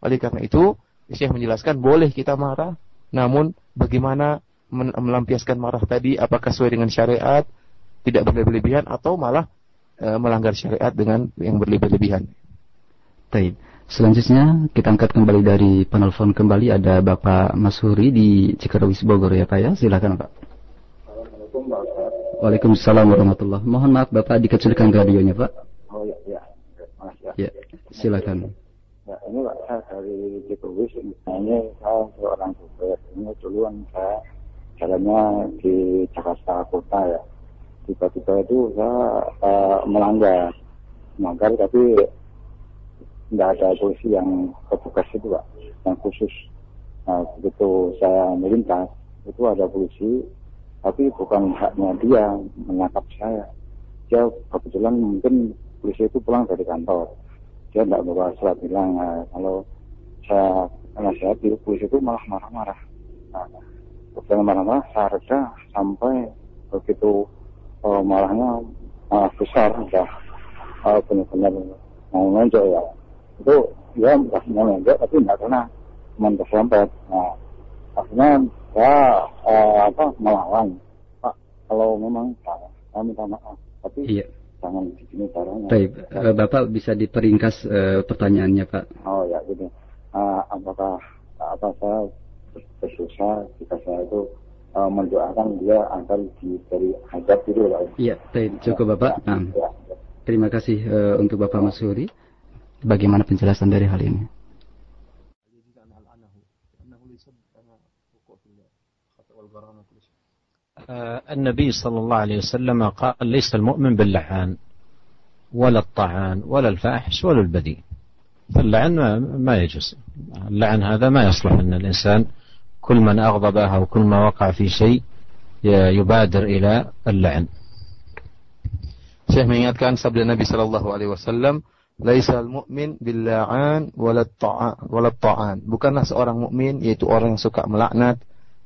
Oleh karena itu, Syekh menjelaskan boleh kita marah, namun bagaimana melampiaskan marah tadi apakah sesuai dengan syariat, tidak berlebihan atau malah e, melanggar syariat dengan yang berlebih-lebihan. Taib. Selanjutnya kita angkat kembali dari penelpon kembali ada Bapak Masuri di Cikarewis Bogor ya Pak ya. Silakan Pak. Waalaikumsalam warahmatullah. Mohon maaf Bapak dikecilkan radionya Pak. Oh ya ya. Mas ya. Ya, silakan. Ya, ini Pak saya dari Cikarewis ini saya seorang supir. Ini duluan saya jalannya di Jakarta Kota ya tiba-tiba itu saya uh, melanggar melanggar tapi tidak ada polisi yang petugas itu pak. Yang khusus. Nah begitu saya melintas itu ada polisi tapi bukan haknya dia menangkap saya. Dia kebetulan mungkin polisi itu pulang dari kantor. Dia tidak bawa surat bilang nah, kalau saya nasihat itu polisi itu malah marah-marah. Nah, marah-marah reda sampai begitu oh, malahnya malah besar udah uh, benar-benar mau nonjok ya itu ya nggak mau nonjok tapi nggak kena cuma keserempet nah akhirnya ya uh, apa melawan pak kalau memang salah saya minta maaf tapi iya. jangan di sini caranya Baik, uh, Bapak bisa diperingkas uh, pertanyaannya Pak. oh ya gitu uh, apakah apa saya bersusah jika saya itu uh, mendoakan dia agar diberi hajat itu Pak. Iya, cukup Bapak. Nah, terima kasih uh, untuk Bapak Masuri. Bagaimana penjelasan dari hal ini? النبي صلى الله عليه وسلم قال ليس المؤمن باللعان ولا الطعان ولا الفاحش ولا البذيء فاللعن ما يجوز اللعن هذا ما يصلح أن الإنسان كل من أغضبه أو كل ما وقع في شيء يبادر إلى اللعن Syekh mengingatkan sabda Nabi Shallallahu Alaihi Wasallam, "Laisal mu'min billa'an walat ta'an." Bukanlah seorang mukmin yaitu orang yang suka melaknat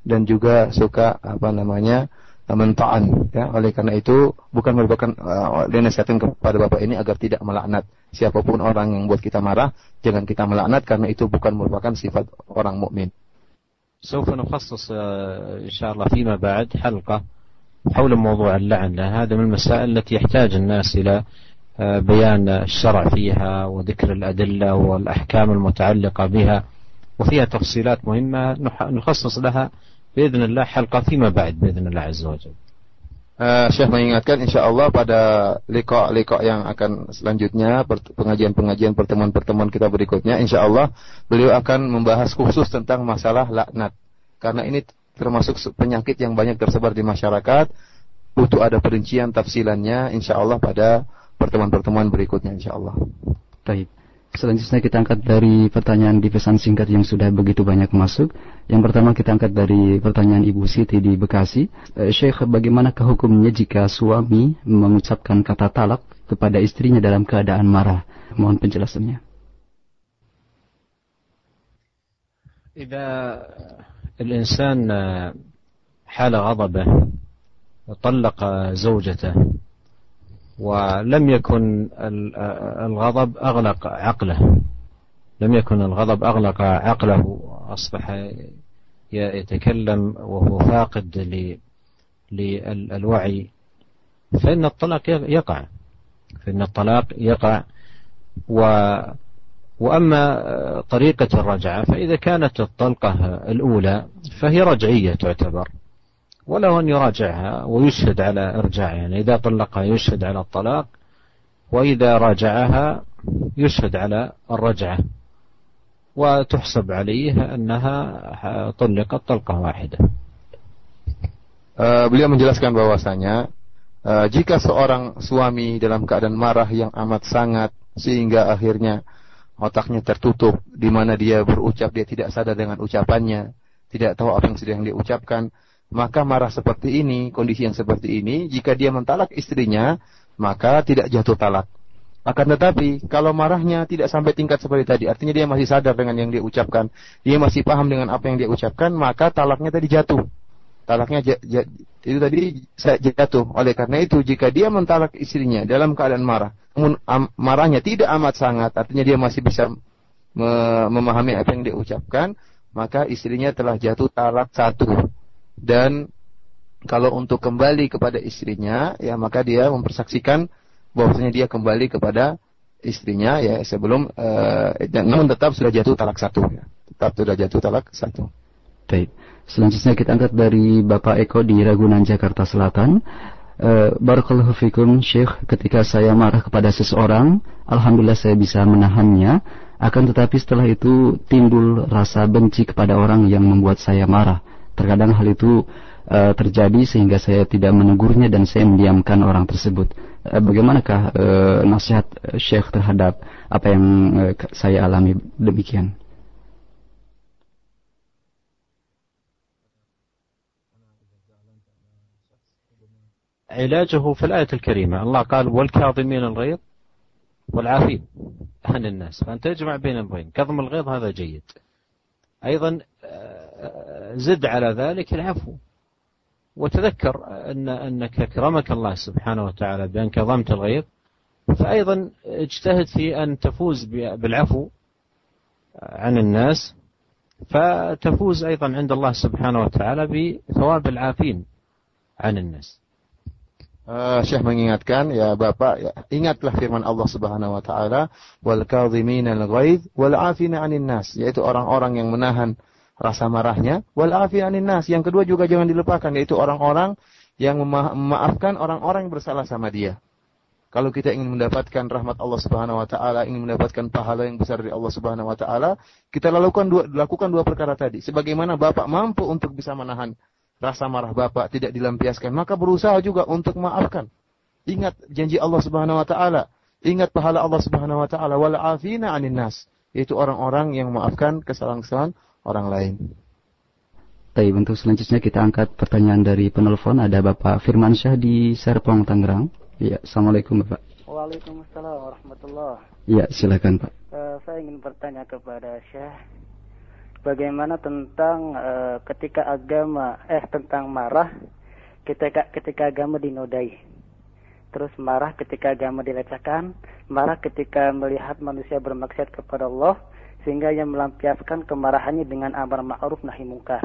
dan juga suka apa namanya mentaan ya oleh karena itu bukan merupakan uh, dinasihatkan kepada bapak ini agar tidak melaknat siapapun orang yang buat kita marah jangan kita melaknat karena itu bukan merupakan sifat orang mukmin. سوف نخصص إن شاء الله فيما بعد حلقة حول موضوع اللعن لأن هذا من المسائل التي يحتاج الناس إلى بيان الشرع فيها وذكر الأدلة والأحكام المتعلقة بها وفيها تفصيلات مهمة نخصص لها بإذن الله حلقة فيما بعد بإذن الله عز وجل Uh, Syekh mengingatkan insya Allah pada lekok-lekok yang akan selanjutnya pengajian-pengajian pertemuan-pertemuan kita berikutnya insya Allah beliau akan membahas khusus tentang masalah laknat karena ini termasuk penyakit yang banyak tersebar di masyarakat butuh ada perincian tafsilannya insya Allah pada pertemuan-pertemuan berikutnya insya Allah. Baik. Selanjutnya kita angkat dari pertanyaan di pesan singkat yang sudah begitu banyak masuk. Yang pertama kita angkat dari pertanyaan Ibu Siti di Bekasi. E, Syekh, bagaimana hukumnya jika suami mengucapkan kata talak kepada istrinya dalam keadaan marah? Mohon penjelasannya. إذا الإنسان حال غضبه وطلق زوجته ولم يكن الغضب أغلق عقله. لم يكن الغضب أغلق عقله. أصبح يتكلم وهو فاقد للوعي. فإن الطلاق يقع. فإن الطلاق يقع. و وأما طريقة الرجعة فإذا كانت الطلقة الأولى فهي رجعية تعتبر. وله أن يراجعها ويشهد على إرجاعها يعني إذا طلقها يشهد على الطلاق وإذا راجعها يشهد على الرجعة وتحسب عليه أنها طلقت طلقة واحدة uh, beliau menjelaskan bahwasanya uh, jika seorang suami dalam keadaan marah yang amat sangat sehingga akhirnya otaknya tertutup di mana dia berucap dia tidak sadar dengan ucapannya tidak tahu apa yang sedang dia ucapkan maka marah seperti ini, kondisi yang seperti ini, jika dia mentalak istrinya, maka tidak jatuh talak. Akan tetapi, kalau marahnya tidak sampai tingkat seperti tadi, artinya dia masih sadar dengan yang dia ucapkan, dia masih paham dengan apa yang dia ucapkan, maka talaknya tadi jatuh. Talaknya itu tadi jatuh. Oleh karena itu, jika dia mentalak istrinya dalam keadaan marah, namun marahnya tidak amat sangat, artinya dia masih bisa memahami apa yang dia ucapkan, maka istrinya telah jatuh talak satu dan kalau untuk kembali kepada istrinya ya maka dia mempersaksikan bahwasanya dia kembali kepada istrinya ya sebelum uh, dan namun tetap sudah jatuh talak satu ya. tetap sudah jatuh talak satu. Baik. Selanjutnya kita angkat dari Bapak Eko di Ragunan Jakarta Selatan. Uh, Barakallahu fikum Syekh ketika saya marah kepada seseorang Alhamdulillah saya bisa menahannya akan tetapi setelah itu timbul rasa benci kepada orang yang membuat saya marah Terkadang hal itu uh, terjadi sehingga saya tidak menegurnya dan saya mendiamkan orang tersebut. Uh, bagaimanakah uh, nasihat uh, Syekh terhadap apa yang uh, saya alami demikian? علاجه في الآية الكريمة الله قال والكاظمين الغيظ والعافين عن الناس فأنت تجمع بين الأمرين كظم الغيظ هذا جيد أيضا زد على ذلك العفو. وتذكر أن أنك أكرمك الله سبحانه وتعالى بأن كظمت الغيظ فأيضا اجتهد في أن تفوز بالعفو عن الناس فتفوز أيضا عند الله سبحانه وتعالى بثواب العافين عن الناس. Uh, Syekh mengingatkan ya Bapak ya, ingatlah firman Allah Subhanahu wa taala wal kadhimina al ghaidh wal afina 'anil nas yaitu orang-orang yang menahan rasa marahnya wal afianin nas. Yang kedua juga jangan dilupakan yaitu orang-orang yang mema memaafkan orang-orang yang bersalah sama dia. Kalau kita ingin mendapatkan rahmat Allah Subhanahu wa taala, ingin mendapatkan pahala yang besar dari Allah Subhanahu wa taala, kita lakukan dua lakukan dua perkara tadi. Sebagaimana Bapak mampu untuk bisa menahan rasa marah Bapak tidak dilampiaskan, maka berusaha juga untuk memaafkan. Ingat janji Allah Subhanahu wa taala, ingat pahala Allah Subhanahu wa taala wal afina 'anil nas, yaitu orang-orang yang memaafkan kesalahan-kesalahan orang lain. Tapi untuk selanjutnya kita angkat pertanyaan dari penelpon ada Bapak Firman Syah di Serpong Tangerang. Ya, Assalamualaikum Bapak. Waalaikumsalam warahmatullahi Ya, silakan Pak. Uh, saya ingin bertanya kepada Syah, bagaimana tentang uh, ketika agama eh tentang marah ketika ketika agama dinodai. Terus marah ketika agama dilecehkan, marah ketika melihat manusia bermaksiat kepada Allah, sehingga ia melampiaskan kemarahannya dengan amar ma'ruf nahi mungkar.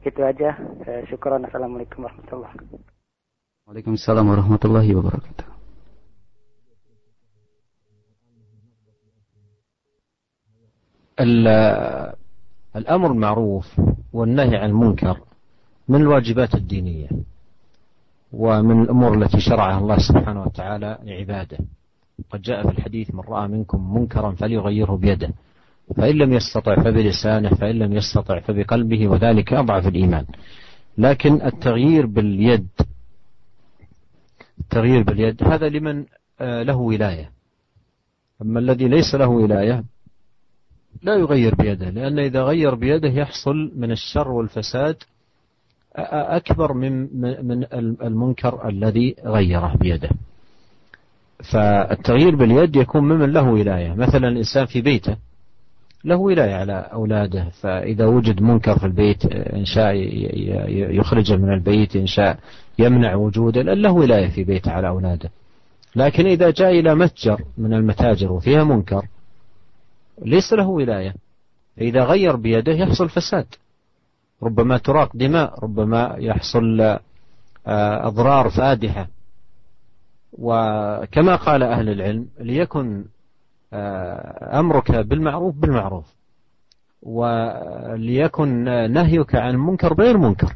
Itu aja. Eh, syukuran. Assalamualaikum warahmatullahi wabarakatuh. Waalaikumsalam warahmatullahi wabarakatuh. الأمر المعروف والنهي عن المنكر من الواجبات الدينية ومن الأمور التي شرعها الله سبحانه وتعالى لعباده. قد جاء في الحديث من رأى منكم منكرا فليغيره بيده فإن لم يستطع فبلسانه فإن لم يستطع فبقلبه وذلك أضعف الإيمان. لكن التغيير باليد التغيير باليد هذا لمن آه، له ولاية. أما الذي ليس له ولاية لا يغير بيده لأن إذا غير بيده يحصل من الشر والفساد أكبر من من المنكر الذي غيره بيده. فالتغيير باليد يكون ممن له ولاية، مثلا الإنسان في بيته له ولاية على أولاده، فإذا وجد منكر في البيت إن شاء يخرجه من البيت، إن شاء يمنع وجوده، له ولاية في بيته على أولاده. لكن إذا جاء إلى متجر من المتاجر وفيها منكر ليس له ولاية. فإذا غير بيده يحصل فساد. ربما تراق دماء ربما يحصل آه، أضرار فادحة. وكما قال أهل العلم ليكن آه، أمرك بالمعروف بالمعروف. وليكن نهيك عن المنكر غير منكر.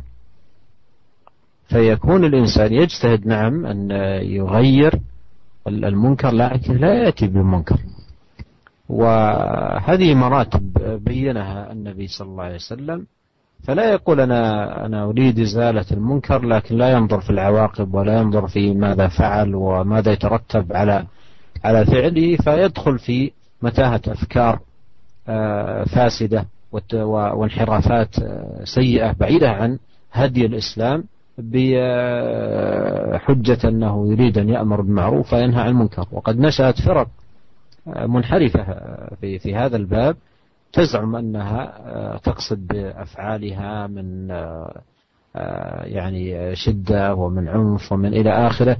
فيكون الإنسان يجتهد نعم أن يغير المنكر لكن لا يأتي بالمنكر وهذه مراتب بينها النبي صلى الله عليه وسلم. فلا يقول أنا أنا أريد إزالة المنكر لكن لا ينظر في العواقب ولا ينظر في ماذا فعل وماذا يترتب على على فعله. فيدخل في متاهة أفكار آه، فاسدة وانحرافات آه، سيئة بعيدة عن هدي الإسلام بحجة أنه يريد أن يأمر بالمعروف وينهى عن المنكر. وقد نشأت فرق منحرفة في في هذا الباب. تزعم أنها تقصد بأفعالها من يعني شدة ومن عنف ومن إلى آخره.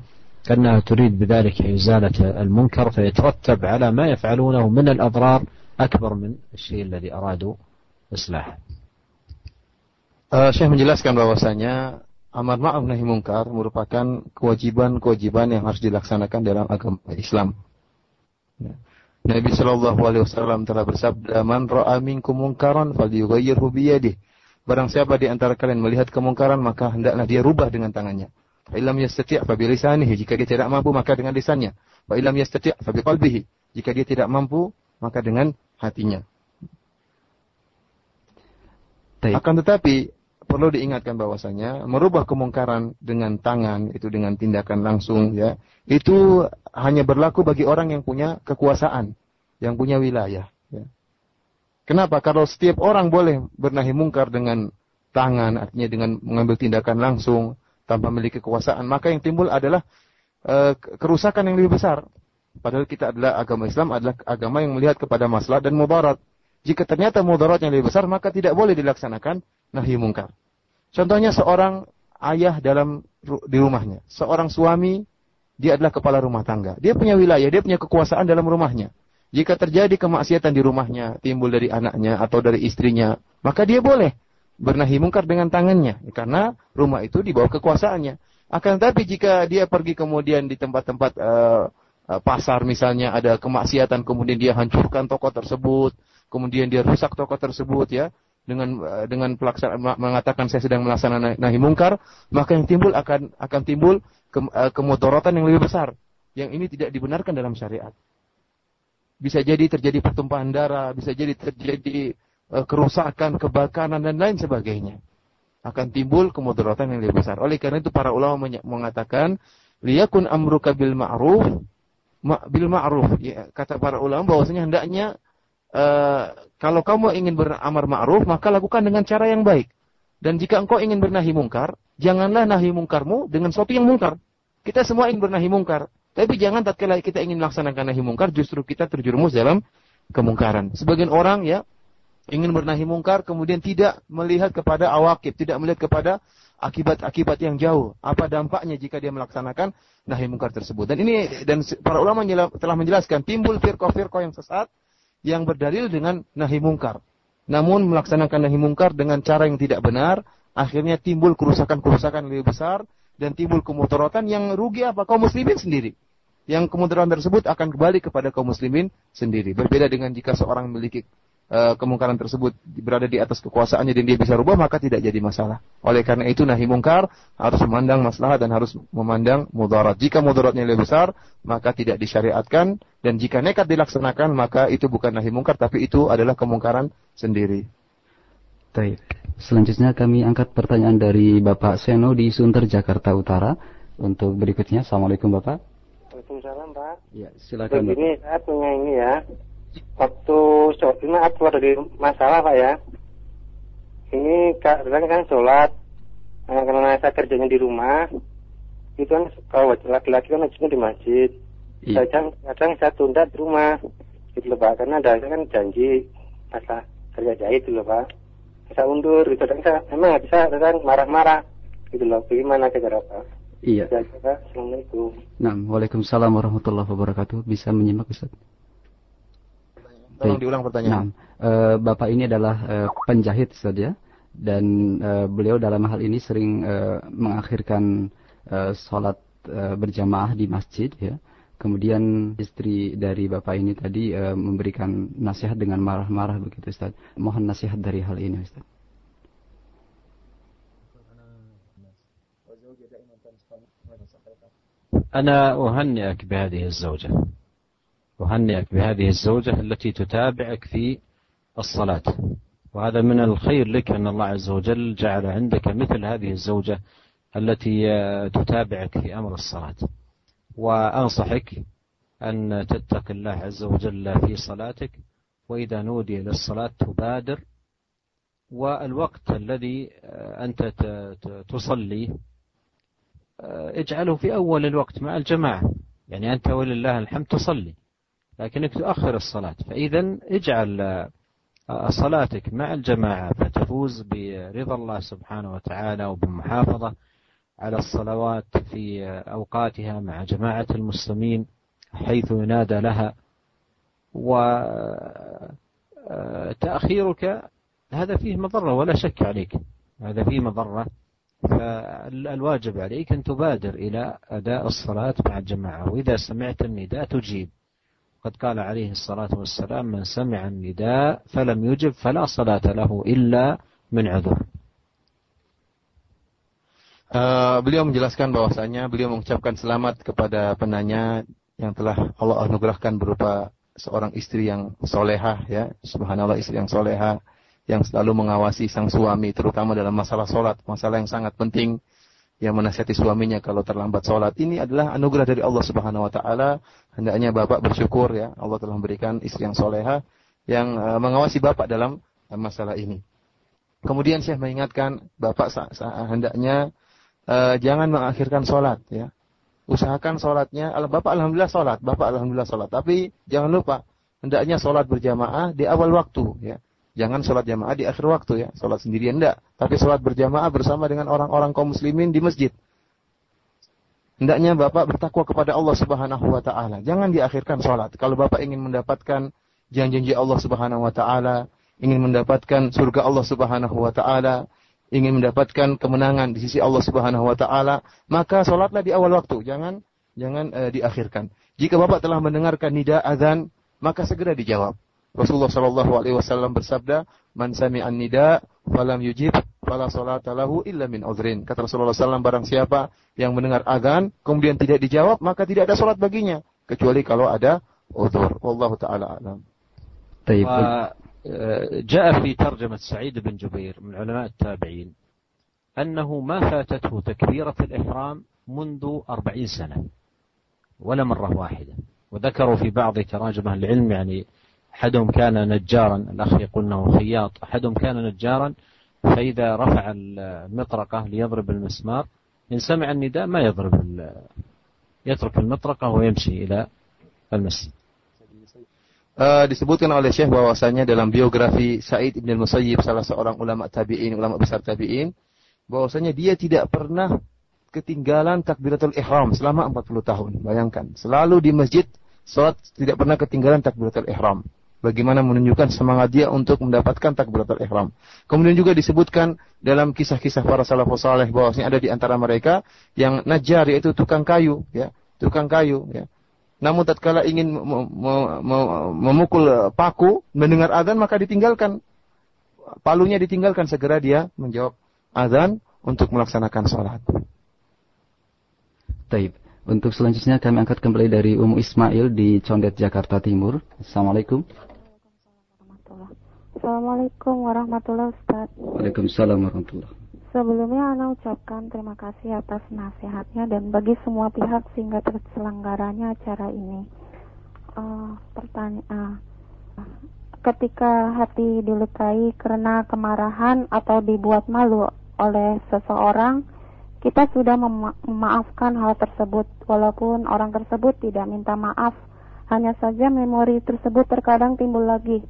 أنها تريد بذلك إزالة المنكر فيترتب على ما يفعلونه من الأضرار أكبر من الشيء الذي أرادوا إصلاحه. Syekh menjelaskan bahwasanya amar ma'ruf nahi mungkar merupakan kewajiban-kewajiban yang harus dilaksanakan dalam agama Islam. Nabi Shallallahu Alaihi Wasallam telah bersabda, "Man ra'a minkum mungkaran falyughayyirhu biyadihi." Barang siapa di antara kalian melihat kemungkaran, maka hendaklah dia rubah dengan tangannya. Fa illam yastati' fa bilisanihi, jika dia tidak mampu maka dengan lisannya. Fa illam yastati' fa biqalbihi, jika dia tidak mampu maka dengan hatinya. Akan tetapi perlu diingatkan bahwasanya merubah kemungkaran dengan tangan itu dengan tindakan langsung ya itu hanya berlaku bagi orang yang punya kekuasaan yang punya wilayah ya. kenapa? Kalau setiap orang boleh bernahi mungkar dengan tangan artinya dengan mengambil tindakan langsung tanpa memiliki kekuasaan maka yang timbul adalah e, kerusakan yang lebih besar. Padahal kita adalah agama Islam adalah agama yang melihat kepada masalah dan mudarat jika ternyata mudarat yang lebih besar maka tidak boleh dilaksanakan nahi mungkar Contohnya seorang ayah dalam di rumahnya, seorang suami dia adalah kepala rumah tangga. Dia punya wilayah, dia punya kekuasaan dalam rumahnya. Jika terjadi kemaksiatan di rumahnya, timbul dari anaknya atau dari istrinya, maka dia boleh bernahi mungkar dengan tangannya karena rumah itu di bawah kekuasaannya. Akan tetapi jika dia pergi kemudian di tempat-tempat uh, pasar misalnya ada kemaksiatan kemudian dia hancurkan toko tersebut, kemudian dia rusak toko tersebut ya, dengan eh, dengan pelaksanaan mengatakan saya sedang melaksanakan nahi mungkar, maka yang timbul akan akan timbul ke, uh, kemudorotan yang lebih besar. Yang ini tidak dibenarkan dalam syariat. Bisa jadi terjadi pertumpahan darah, bisa jadi terjadi uh, kerusakan, kebakaran dan lain sebagainya. Akan timbul kemudorotan yang lebih besar. Oleh karena itu para ulama mengatakan liyakun amruka bil ma'ruf ma, bil ma'ruf. Ya, kata para ulama bahwasanya hendaknya uh, kalau kamu ingin beramar ma'ruf, maka lakukan dengan cara yang baik. Dan jika engkau ingin bernahi mungkar, janganlah nahi mungkarmu dengan sesuatu yang mungkar. Kita semua ingin bernahi mungkar. Tapi jangan tatkala kita ingin melaksanakan nahi mungkar, justru kita terjerumus dalam kemungkaran. Sebagian orang ya ingin bernahi mungkar, kemudian tidak melihat kepada awakib, tidak melihat kepada akibat-akibat yang jauh. Apa dampaknya jika dia melaksanakan nahi mungkar tersebut? Dan ini dan para ulama telah menjelaskan timbul firqah-firqah yang sesat yang berdalil dengan nahi mungkar. Namun melaksanakan nahi mungkar dengan cara yang tidak benar, akhirnya timbul kerusakan-kerusakan lebih besar dan timbul kemutorotan yang rugi apa? Kaum muslimin sendiri. Yang kemudaratan tersebut akan kembali kepada kaum muslimin sendiri. Berbeda dengan jika seorang memiliki uh, kemungkaran tersebut berada di atas kekuasaannya dan dia bisa rubah maka tidak jadi masalah. Oleh karena itu nahi mungkar harus memandang masalah dan harus memandang mudarat. Jika mudaratnya lebih besar maka tidak disyariatkan dan jika nekat dilaksanakan maka itu bukan nahi mungkar tapi itu adalah kemungkaran sendiri. Baik. Selanjutnya kami angkat pertanyaan dari Bapak Seno di Sunter Jakarta Utara. Untuk berikutnya, Assalamualaikum Bapak. Waalaikumsalam Pak. Ya, silakan. Begini, saya punya ini ya waktu sholat keluar dari masalah pak ya ini kadang kan sholat karena saya kerjanya di rumah itu kan kalau laki-laki kan wajibnya di masjid iya. kadang kadang saya tunda di rumah gitu loh pak karena ada kan janji masa kerja jahit gitu loh pak saya undur gitu dan saya emang nggak bisa kan marah-marah gitu loh bagaimana cara pak Iya. Assalamualaikum. Nah, Waalaikumsalam warahmatullahi wabarakatuh. Bisa menyimak Ustaz? Tolong diulang pertanyaan. Nah, e, Bapak ini adalah e, penjahit saja dan e, beliau dalam hal ini sering e, mengakhirkan e, sholat e, berjamaah di masjid ya. Kemudian istri dari Bapak ini tadi e, memberikan nasihat dengan marah-marah begitu Ustaz. Mohon nasihat dari hal ini Ustaz. أنا أهنئك بهذه الزوجة أهنئك بهذه الزوجة التي تتابعك في الصلاة. وهذا من الخير لك أن الله عز وجل جعل عندك مثل هذه الزوجة التي تتابعك في أمر الصلاة. وأنصحك أن تتق الله عز وجل في صلاتك وإذا نودي للصلاة تبادر. والوقت الذي أنت تصلي اجعله في أول الوقت مع الجماعة. يعني أنت ولله الحمد تصلي. لكنك تؤخر الصلاة. فإذا اجعل صلاتك مع الجماعة فتفوز برضا الله سبحانه وتعالى وبالمحافظة على الصلوات في أوقاتها مع جماعة المسلمين حيث ينادى لها. وتأخيرك آه، هذا فيه مضرة ولا شك عليك. هذا فيه مضرة. فالواجب عليك أن تبادر إلى أداء الصلاة مع الجماعة. وإذا سمعت النداء تجيب. قد قال عليه الصلاة والسلام من سمع النداء فلم يجب فلا صلاة له إلا من عذر Uh, beliau menjelaskan bahwasanya beliau mengucapkan selamat kepada penanya yang telah Allah anugerahkan berupa seorang istri yang solehah ya subhanallah istri yang solehah yang selalu mengawasi sang suami terutama dalam masalah sholat masalah yang sangat penting yang menasihati suaminya kalau terlambat sholat. Ini adalah anugerah dari Allah Subhanahu Wa Taala. Hendaknya bapak bersyukur ya Allah telah memberikan istri yang soleha yang uh, mengawasi bapak dalam uh, masalah ini. Kemudian saya mengingatkan bapak hendaknya uh, jangan mengakhirkan sholat ya. Usahakan sholatnya, bapak alhamdulillah sholat, bapak alhamdulillah sholat. Tapi jangan lupa hendaknya sholat berjamaah di awal waktu ya Jangan sholat jamaah di akhir waktu ya. Sholat sendirian enggak. Tapi sholat berjamaah bersama dengan orang-orang kaum muslimin di masjid. Hendaknya Bapak bertakwa kepada Allah Subhanahu wa taala. Jangan diakhirkan sholat. Kalau Bapak ingin mendapatkan janji-janji Allah Subhanahu wa taala, ingin mendapatkan surga Allah Subhanahu wa taala, ingin mendapatkan kemenangan di sisi Allah Subhanahu wa taala, maka sholatlah di awal waktu, jangan jangan uh, diakhirkan. Jika Bapak telah mendengarkan nida azan, maka segera dijawab. Rasulullah Shallallahu Alaihi Wasallam bersabda, "Man sami'an nida, falam yujib, fala salata lahu illa min udhrin." Kata Rasulullah SAW, barang siapa yang mendengar azan kemudian tidak dijawab, maka tidak ada salat baginya kecuali kalau ada udhur. Wallahu taala alam. طيب جاء في ترجمة سعيد بن جبير من علماء التابعين أنه ما فاتته تكبيرة الإحرام منذ أربعين سنة ولا مرة واحدة وذكروا في بعض تراجم العلم يعني أحدهم كان نجارا الأخ يقول أنه خياط أحدهم كان نجارا فإذا رفع المطرقة ليضرب المسمار إن سمع النداء ما يضرب يترك المطرقة ويمشي إلى المسجد Uh, disebutkan oleh Syekh bahwasanya dalam biografi Said Ibn Musayyib salah seorang ulama tabi'in, ulama besar tabi'in, bahwasanya dia tidak pernah ketinggalan takbiratul ihram selama 40 tahun. Bayangkan, selalu di masjid salat tidak pernah ketinggalan takbiratul ihram. Bagaimana menunjukkan semangat dia untuk mendapatkan takbiratul ihram. Kemudian juga disebutkan dalam kisah-kisah para salafus saleh bahwasanya ada di antara mereka yang najar yaitu tukang kayu, ya, tukang kayu, ya. Namun tatkala ingin memukul paku, mendengar azan maka ditinggalkan palunya ditinggalkan segera dia menjawab azan untuk melaksanakan sholat. Taib. Untuk selanjutnya kami angkat kembali dari Umu Ismail di Condet, Jakarta Timur. Assalamualaikum. Assalamualaikum warahmatullahi wabarakatuh. Waalaikumsalam warahmatullahi Sebelumnya Ana ucapkan terima kasih atas nasihatnya dan bagi semua pihak sehingga terselenggaranya acara ini. Uh, pertanyaan, uh, ketika hati dilukai karena kemarahan atau dibuat malu oleh seseorang, kita sudah mema memaafkan hal tersebut walaupun orang tersebut tidak minta maaf. Hanya saja memori tersebut terkadang timbul lagi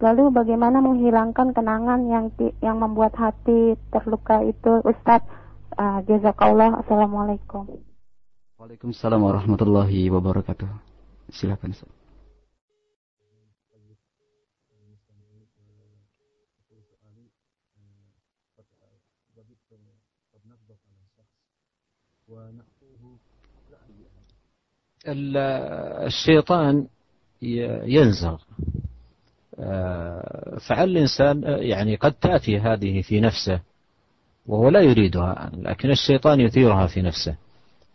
Lalu bagaimana menghilangkan kenangan yang yang membuat hati terluka itu Ustadz uh, jazakallah Assalamualaikum Waalaikumsalam warahmatullahi wabarakatuh Silakan Ustaz الشيطان ينزغ آه، فعل الإنسان آه، يعني قد تأتي هذه في نفسه وهو لا يريدها لكن الشيطان يثيرها في نفسه.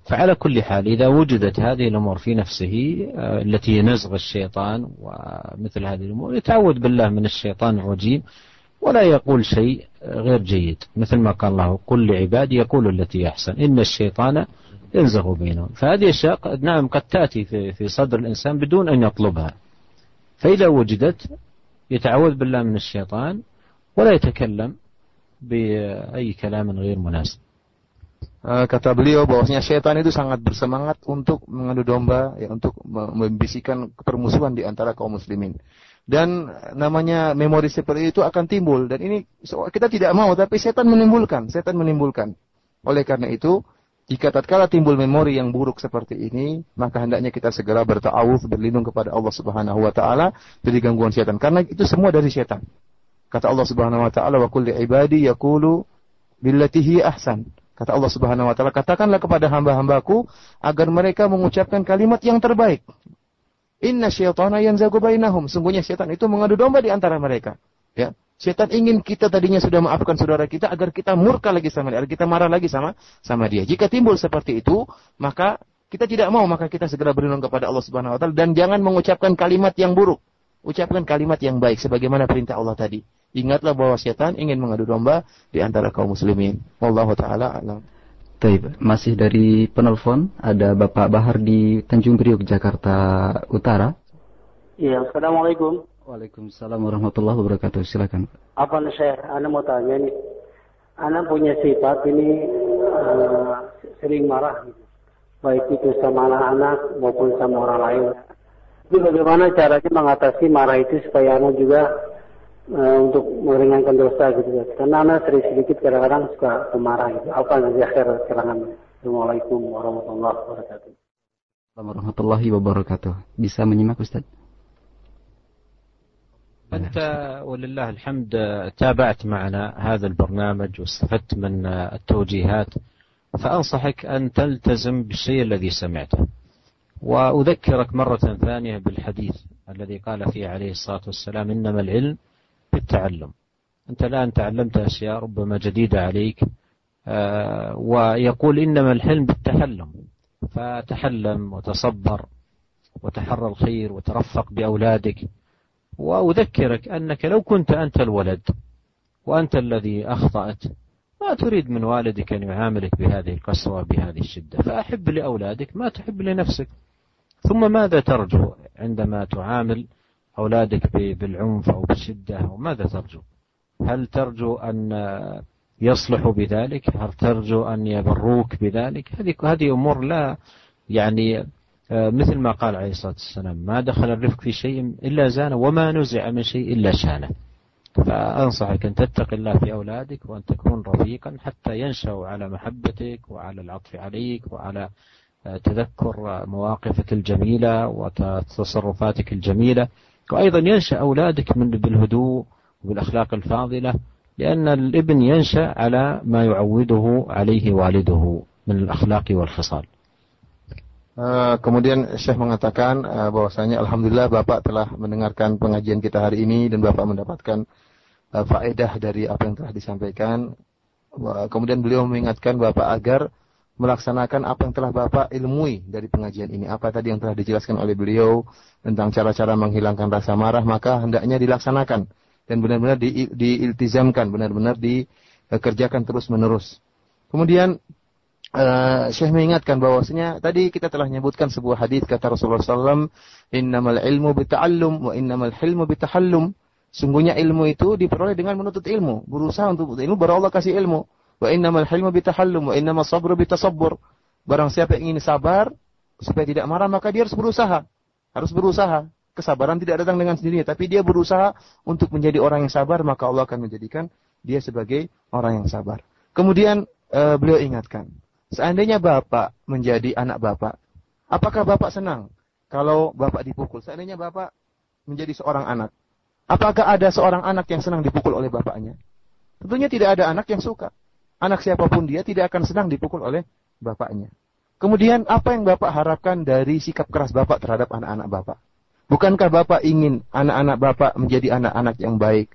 فعلى كل حال إذا وجدت هذه الأمور في نفسه آه، التي نزغ الشيطان ومثل هذه الأمور يتعوذ بالله من الشيطان الرجيم ولا يقول شيء غير جيد مثل ما قال الله قل لعبادي يقول التي أحسن إن الشيطان ينزغ بينهم. فهذه الأشياء نعم قد تأتي في صدر الإنسان بدون أن يطلبها. فإذا وجدت يتعوذ بالله من الsyaitan ولا يتكلم بأي كلام غير مناسب kata beliau bahwasanya syaitan itu sangat bersemangat untuk mengadu domba ya untuk membisikkan permusuhan di antara kaum muslimin dan namanya memori seperti itu akan timbul dan ini kita tidak mau tapi setan menimbulkan setan menimbulkan oleh karena itu jika tatkala timbul memori yang buruk seperti ini, maka hendaknya kita segera bertawuf, berlindung kepada Allah Subhanahu wa taala dari gangguan setan karena itu semua dari setan. Kata Allah Subhanahu wa taala, "Wa kulli ibadi yaqulu billati ahsan." Kata Allah Subhanahu wa taala, katakanlah kepada hamba-hambaku agar mereka mengucapkan kalimat yang terbaik. Inna syaitana yanzagu bainahum. Sungguhnya setan itu mengadu domba di antara mereka. Ya. Setan ingin kita tadinya sudah maafkan saudara kita agar kita murka lagi sama dia, agar kita marah lagi sama sama dia. Jika timbul seperti itu, maka kita tidak mau, maka kita segera berlindung kepada Allah Subhanahu wa taala dan jangan mengucapkan kalimat yang buruk. Ucapkan kalimat yang baik sebagaimana perintah Allah tadi. Ingatlah bahwa setan ingin mengadu domba di antara kaum muslimin. Wallahu taala alam. Taib, masih dari penelpon ada Bapak Bahar di Tanjung Priok, Jakarta Utara. Iya, Assalamualaikum. Waalaikumsalam warahmatullahi wabarakatuh. Silakan. Apa nih saya? Anda mau tanya nih. Anda punya sifat ini uh, sering marah, gitu. baik itu sama anak-anak maupun sama orang lain. Tapi bagaimana caranya mengatasi marah itu supaya Anda juga uh, untuk meringankan dosa gitu ya. Karena Anda sering sedikit kadang-kadang suka pemarah gitu. Apa nanti akhir keterangan? Assalamualaikum warahmatullahi wabarakatuh. Assalamualaikum warahmatullahi wabarakatuh. Bisa menyimak Ustaz? أنت ولله الحمد تابعت معنا هذا البرنامج واستفدت من التوجيهات فأنصحك أن تلتزم بالشيء الذي سمعته. وأذكرك مرة ثانية بالحديث الذي قال فيه عليه الصلاة والسلام إنما العلم بالتعلم. أنت الآن تعلمت أشياء ربما جديدة عليك آه، ويقول إنما الحلم بالتحلم. فتحلم وتصبر وتحرى الخير وترفق بأولادك. وأذكرك أنك لو كنت أنت الولد وأنت الذي أخطأت ما تريد من والدك أن يعاملك بهذه القسوة بهذه الشدة. فأحب لأولادك ما تحب لنفسك. ثم ماذا ترجو عندما تعامل أولادك بالعنف أو بالشدة أو ماذا ترجو؟ هل ترجو أن يصلحوا بذلك؟ هل ترجو أن يبروك بذلك؟ هذه هذه أمور لا يعني مثل ما قال عليه الصلاة والسلام ما دخل الرفق في شيء إلا زانه وما نزع من شيء إلا شانه. فأنصحك أن تتقي الله في أولادك وأن تكون رفيقا حتى ينشأوا على محبتك وعلى العطف عليك وعلى تذكر مواقفك الجميلة وتصرفاتك الجميلة. وأيضا ينشأ أولادك من بالهدوء وبالأخلاق الفاضلة لأن الابن ينشأ على ما يعوده عليه والده من الأخلاق والخصال. Uh, kemudian Syekh mengatakan uh, bahwasanya Alhamdulillah Bapak telah mendengarkan pengajian kita hari ini dan Bapak mendapatkan uh, faedah dari apa yang telah disampaikan. Kemudian beliau mengingatkan Bapak agar melaksanakan apa yang telah Bapak ilmui dari pengajian ini. Apa tadi yang telah dijelaskan oleh beliau tentang cara-cara menghilangkan rasa marah, maka hendaknya dilaksanakan dan benar-benar di, diiltizamkan, benar-benar dikerjakan terus-menerus. Kemudian uh, Syekh mengingatkan bahwasanya tadi kita telah menyebutkan sebuah hadis kata Rasulullah SAW, innamal ilmu bita'allum wa innamal hilmu bitahallum. Sungguhnya ilmu itu diperoleh dengan menuntut ilmu, berusaha untuk ilmu baru Allah kasih ilmu. Wa innamal hilmu bitahallum wa innamal sabru bitasabbur. Barang siapa yang ingin sabar supaya tidak marah maka dia harus berusaha. Harus berusaha. Kesabaran tidak datang dengan sendirinya, tapi dia berusaha untuk menjadi orang yang sabar, maka Allah akan menjadikan dia sebagai orang yang sabar. Kemudian uh, beliau ingatkan, Seandainya bapak menjadi anak bapak, apakah bapak senang kalau bapak dipukul? Seandainya bapak menjadi seorang anak, apakah ada seorang anak yang senang dipukul oleh bapaknya? Tentunya tidak ada anak yang suka. Anak siapa pun dia tidak akan senang dipukul oleh bapaknya. Kemudian apa yang bapak harapkan dari sikap keras bapak terhadap anak-anak bapak? Bukankah bapak ingin anak-anak bapak menjadi anak-anak yang baik?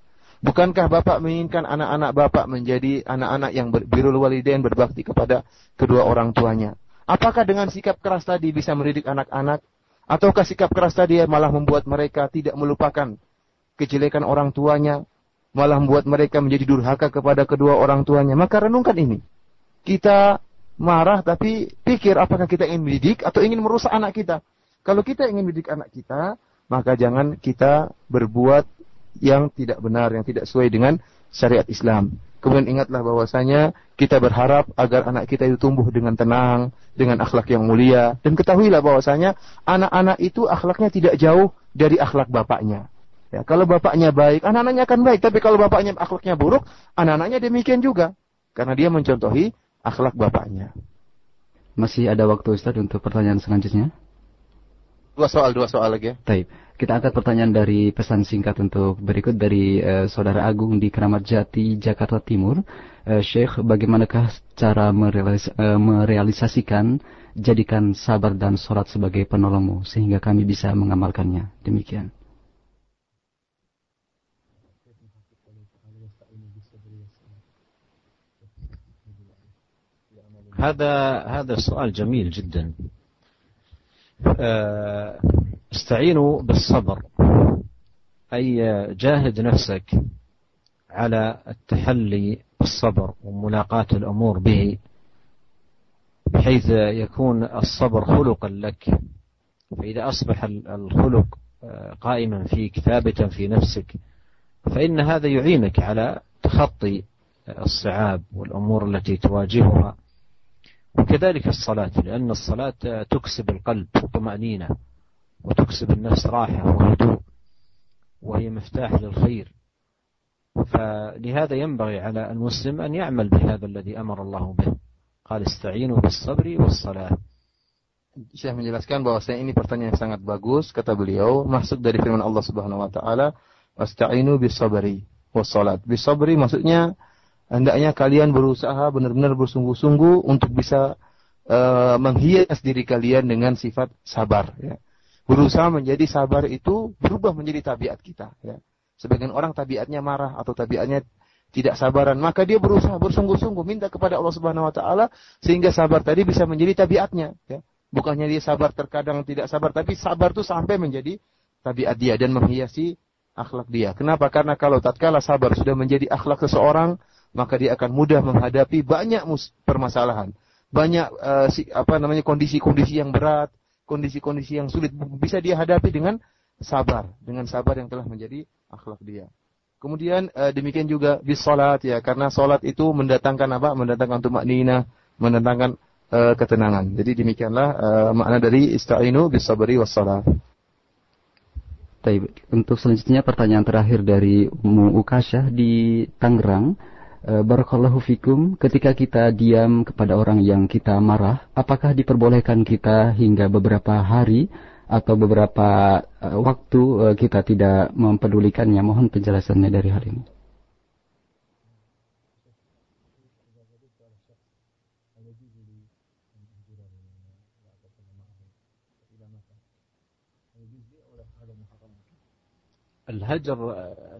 Bukankah Bapak menginginkan anak-anak Bapak menjadi anak-anak yang birul walidain berbakti kepada kedua orang tuanya? Apakah dengan sikap keras tadi bisa mendidik anak-anak? Ataukah sikap keras tadi malah membuat mereka tidak melupakan kejelekan orang tuanya? Malah membuat mereka menjadi durhaka kepada kedua orang tuanya? Maka renungkan ini. Kita marah tapi pikir apakah kita ingin mendidik atau ingin merusak anak kita. Kalau kita ingin mendidik anak kita, maka jangan kita berbuat yang tidak benar, yang tidak sesuai dengan syariat Islam. Kemudian ingatlah bahwasanya kita berharap agar anak kita itu tumbuh dengan tenang, dengan akhlak yang mulia. Dan ketahuilah bahwasanya anak-anak itu akhlaknya tidak jauh dari akhlak bapaknya. Ya, kalau bapaknya baik, anak-anaknya akan baik. Tapi kalau bapaknya akhlaknya buruk, anak-anaknya demikian juga. Karena dia mencontohi akhlak bapaknya. Masih ada waktu Ustaz untuk pertanyaan selanjutnya? Dua soal, dua soal lagi ya. Taib. Kita angkat pertanyaan dari pesan singkat untuk berikut dari uh, Saudara Agung di Keramat Jati, Jakarta Timur. Uh, Syekh, bagaimanakah cara merealis, uh, merealisasikan jadikan sabar dan sholat sebagai penolongmu sehingga kami bisa mengamalkannya? Demikian. هذا هذا السؤال جميل جدا استعينوا بالصبر. أي جاهد نفسك على التحلي بالصبر وملاقاة الأمور به بحيث يكون الصبر خلقا لك. فإذا أصبح الخلق قائما فيك ثابتا في نفسك فإن هذا يعينك على تخطي الصعاب والأمور التي تواجهها. وكذلك الصلاة لأن الصلاة تكسب القلب طمأنينة. وتكسب النفس راحة وهدوء وهي مفتاح للخير فلهذا ينبغي على المسلم أن يعمل بهذا الذي أمر الله به قال استعينوا بالصبر والصلاة Syekh menjelaskan bahwasanya ini pertanyaan yang sangat bagus kata beliau maksud dari firman Allah Subhanahu wa taala wasta'inu bis sabri was salat bis sabri maksudnya hendaknya kalian berusaha benar-benar bersungguh-sungguh untuk bisa uh, menghias diri kalian dengan sifat sabar ya berusaha menjadi sabar itu berubah menjadi tabiat kita. Ya. Sebagian orang tabiatnya marah atau tabiatnya tidak sabaran, maka dia berusaha bersungguh-sungguh minta kepada Allah Subhanahu wa taala sehingga sabar tadi bisa menjadi tabiatnya, ya. Bukannya dia sabar terkadang tidak sabar, tapi sabar itu sampai menjadi tabiat dia dan menghiasi akhlak dia. Kenapa? Karena kalau tatkala sabar sudah menjadi akhlak seseorang, maka dia akan mudah menghadapi banyak permasalahan, banyak uh, si, apa namanya kondisi-kondisi yang berat, kondisi-kondisi yang sulit bisa dia hadapi dengan sabar, dengan sabar yang telah menjadi akhlak dia. Kemudian uh, demikian juga bis salat ya, karena salat itu mendatangkan apa? Mendatangkan untuk maknina, mendatangkan uh, ketenangan. Jadi demikianlah uh, makna dari ista'inu bis sabri was salat. Untuk selanjutnya pertanyaan terakhir dari Mu Ukasyah di Tangerang. E, Barakallahu fikum, ketika kita diam kepada orang yang kita marah, apakah diperbolehkan kita hingga beberapa hari atau beberapa e, waktu e, kita tidak mempedulikannya? Mohon penjelasannya dari hal ini. الهجر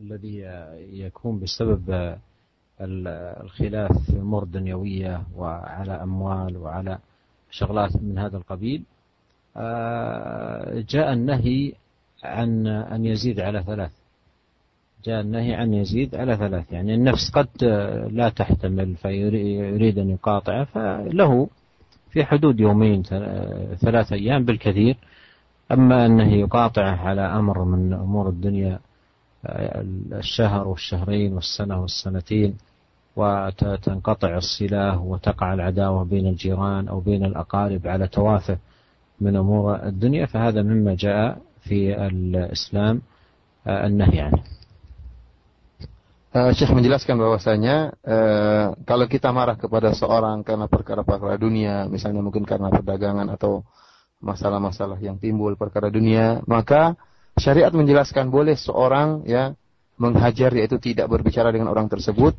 الذي يكون بسبب الخلاف في امور دنيوية وعلى أموال وعلى شغلات من هذا القبيل. جاء النهي عن أن يزيد على ثلاث. جاء النهي عن يزيد على ثلاث. يعني النفس قد لا تحتمل فيريد أن يقاطع فله في حدود يومين ثلاث أيام بالكثير. أما أنه يقاطعه على أمر من أمور الدنيا الشهر والشهرين والسنة والسنتين وتنقطع الصلة وتقع العداوة بين الجيران أو بين الأقارب على توافه من أمور الدنيا فهذا مما جاء في الإسلام النهي عنه Uh, Syekh menjelaskan bahwasanya uh, kalau kita marah kepada seorang karena perkara-perkara dunia, misalnya mungkin karena perdagangan atau masalah-masalah yang timbul perkara dunia, maka syariat menjelaskan boleh seorang ya menghajar yaitu tidak berbicara dengan orang tersebut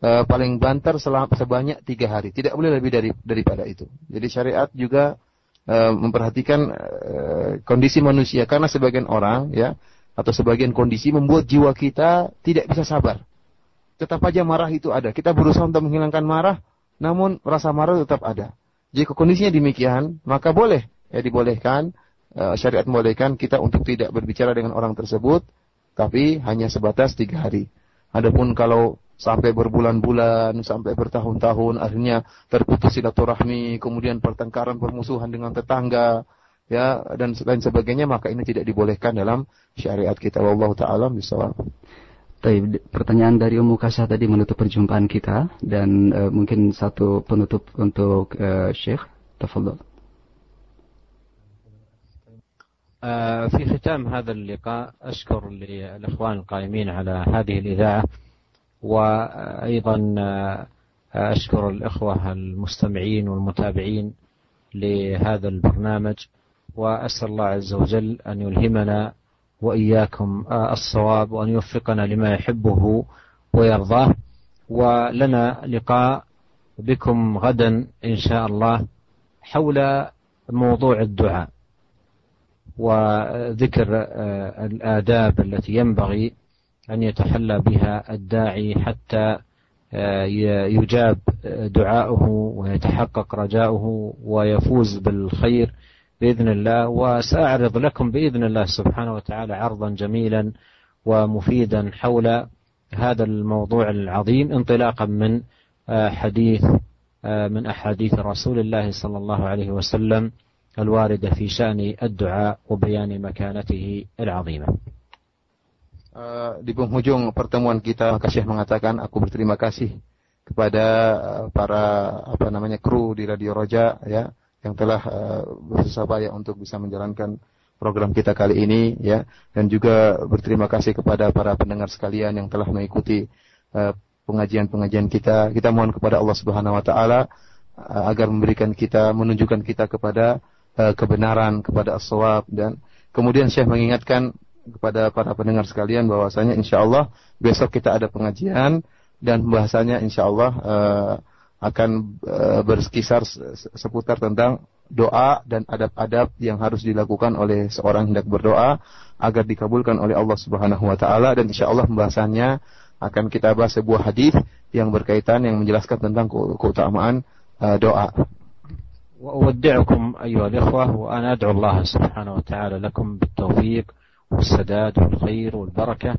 e, paling banter selama sebanyak tiga hari, tidak boleh lebih dari daripada itu. Jadi syariat juga e, memperhatikan e, kondisi manusia karena sebagian orang ya atau sebagian kondisi membuat jiwa kita tidak bisa sabar. Tetap aja marah itu ada. Kita berusaha untuk menghilangkan marah, namun rasa marah tetap ada. Jika kondisinya demikian, maka boleh ya dibolehkan uh, syariat membolehkan kita untuk tidak berbicara dengan orang tersebut tapi hanya sebatas tiga hari. Adapun kalau sampai berbulan-bulan, sampai bertahun-tahun, akhirnya terputus silaturahmi, kemudian pertengkaran, permusuhan dengan tetangga, ya dan lain sebagainya, maka ini tidak dibolehkan dalam syariat kita. Allah taala bisawab. Pertanyaan dari Ummu Kasah tadi menutup perjumpaan kita dan uh, mungkin satu penutup untuk uh, Syekh. Tafadhol. آه، في ختام هذا اللقاء أشكر للإخوان القائمين على هذه الإذاعة وأيضا آه، أشكر الإخوة المستمعين والمتابعين لهذا البرنامج وأسأل الله عز وجل أن يلهمنا وإياكم آه، الصواب وأن يوفقنا لما يحبه ويرضاه. ولنا لقاء بكم غدا إن شاء الله حول موضوع الدعاء وذكر آه، الآداب التي ينبغي أن يتحلى بها الداعي حتى آه، يجاب دعاؤه ويتحقق رجاؤه ويفوز بالخير بإذن الله. وسأعرض لكم بإذن الله سبحانه وتعالى عرضا جميلا ومفيدا حول هذا الموضوع العظيم انطلاقا من آه، حديث من أحاديث رسول الله صلى الله عليه وسلم الواردة في شأن الدعاء وبيان مكانته العظيمة. Uh, di penghujung pertemuan kita maka mengatakan aku berterima kasih kepada uh, para apa namanya kru di Radio Roja ya yang telah uh, berusaha payah untuk bisa menjalankan program kita kali ini ya. Dan juga berterima kasih kepada para pendengar sekalian yang telah mengikuti pengajian-pengajian kita. Kita mohon kepada Allah Subhanahu wa taala agar memberikan kita menunjukkan kita kepada Eh, kebenaran kepada as dan kemudian Syekh mengingatkan kepada para pendengar sekalian bahwasanya insya Allah besok kita ada pengajian dan bahasanya insya Allah uh, akan uh, berkisar seputar tentang doa dan adab-adab yang harus dilakukan oleh seorang hendak berdoa agar dikabulkan oleh Allah Subhanahu wa taala dan insya Allah pembahasannya akan kita bahas sebuah hadis yang berkaitan yang menjelaskan tentang keutamaan uh, doa. وأودعكم أيها الإخوة وأنا أدعو الله سبحانه وتعالى لكم بالتوفيق والسداد والخير والبركة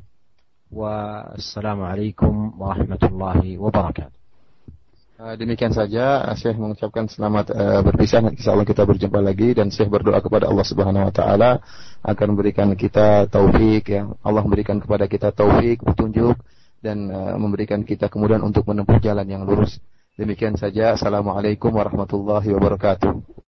والسلام عليكم ورحمة الله وبركاته Demikian saja Syekh mengucapkan selamat uh, berpisah Insya Allah kita berjumpa lagi Dan Syekh berdoa kepada Allah subhanahu wa ta'ala Akan memberikan kita taufik ya. Allah memberikan kepada kita taufik, petunjuk Dan uh, memberikan kita kemudian untuk menempuh jalan yang lurus Demikian saja. Assalamualaikum warahmatullahi wabarakatuh.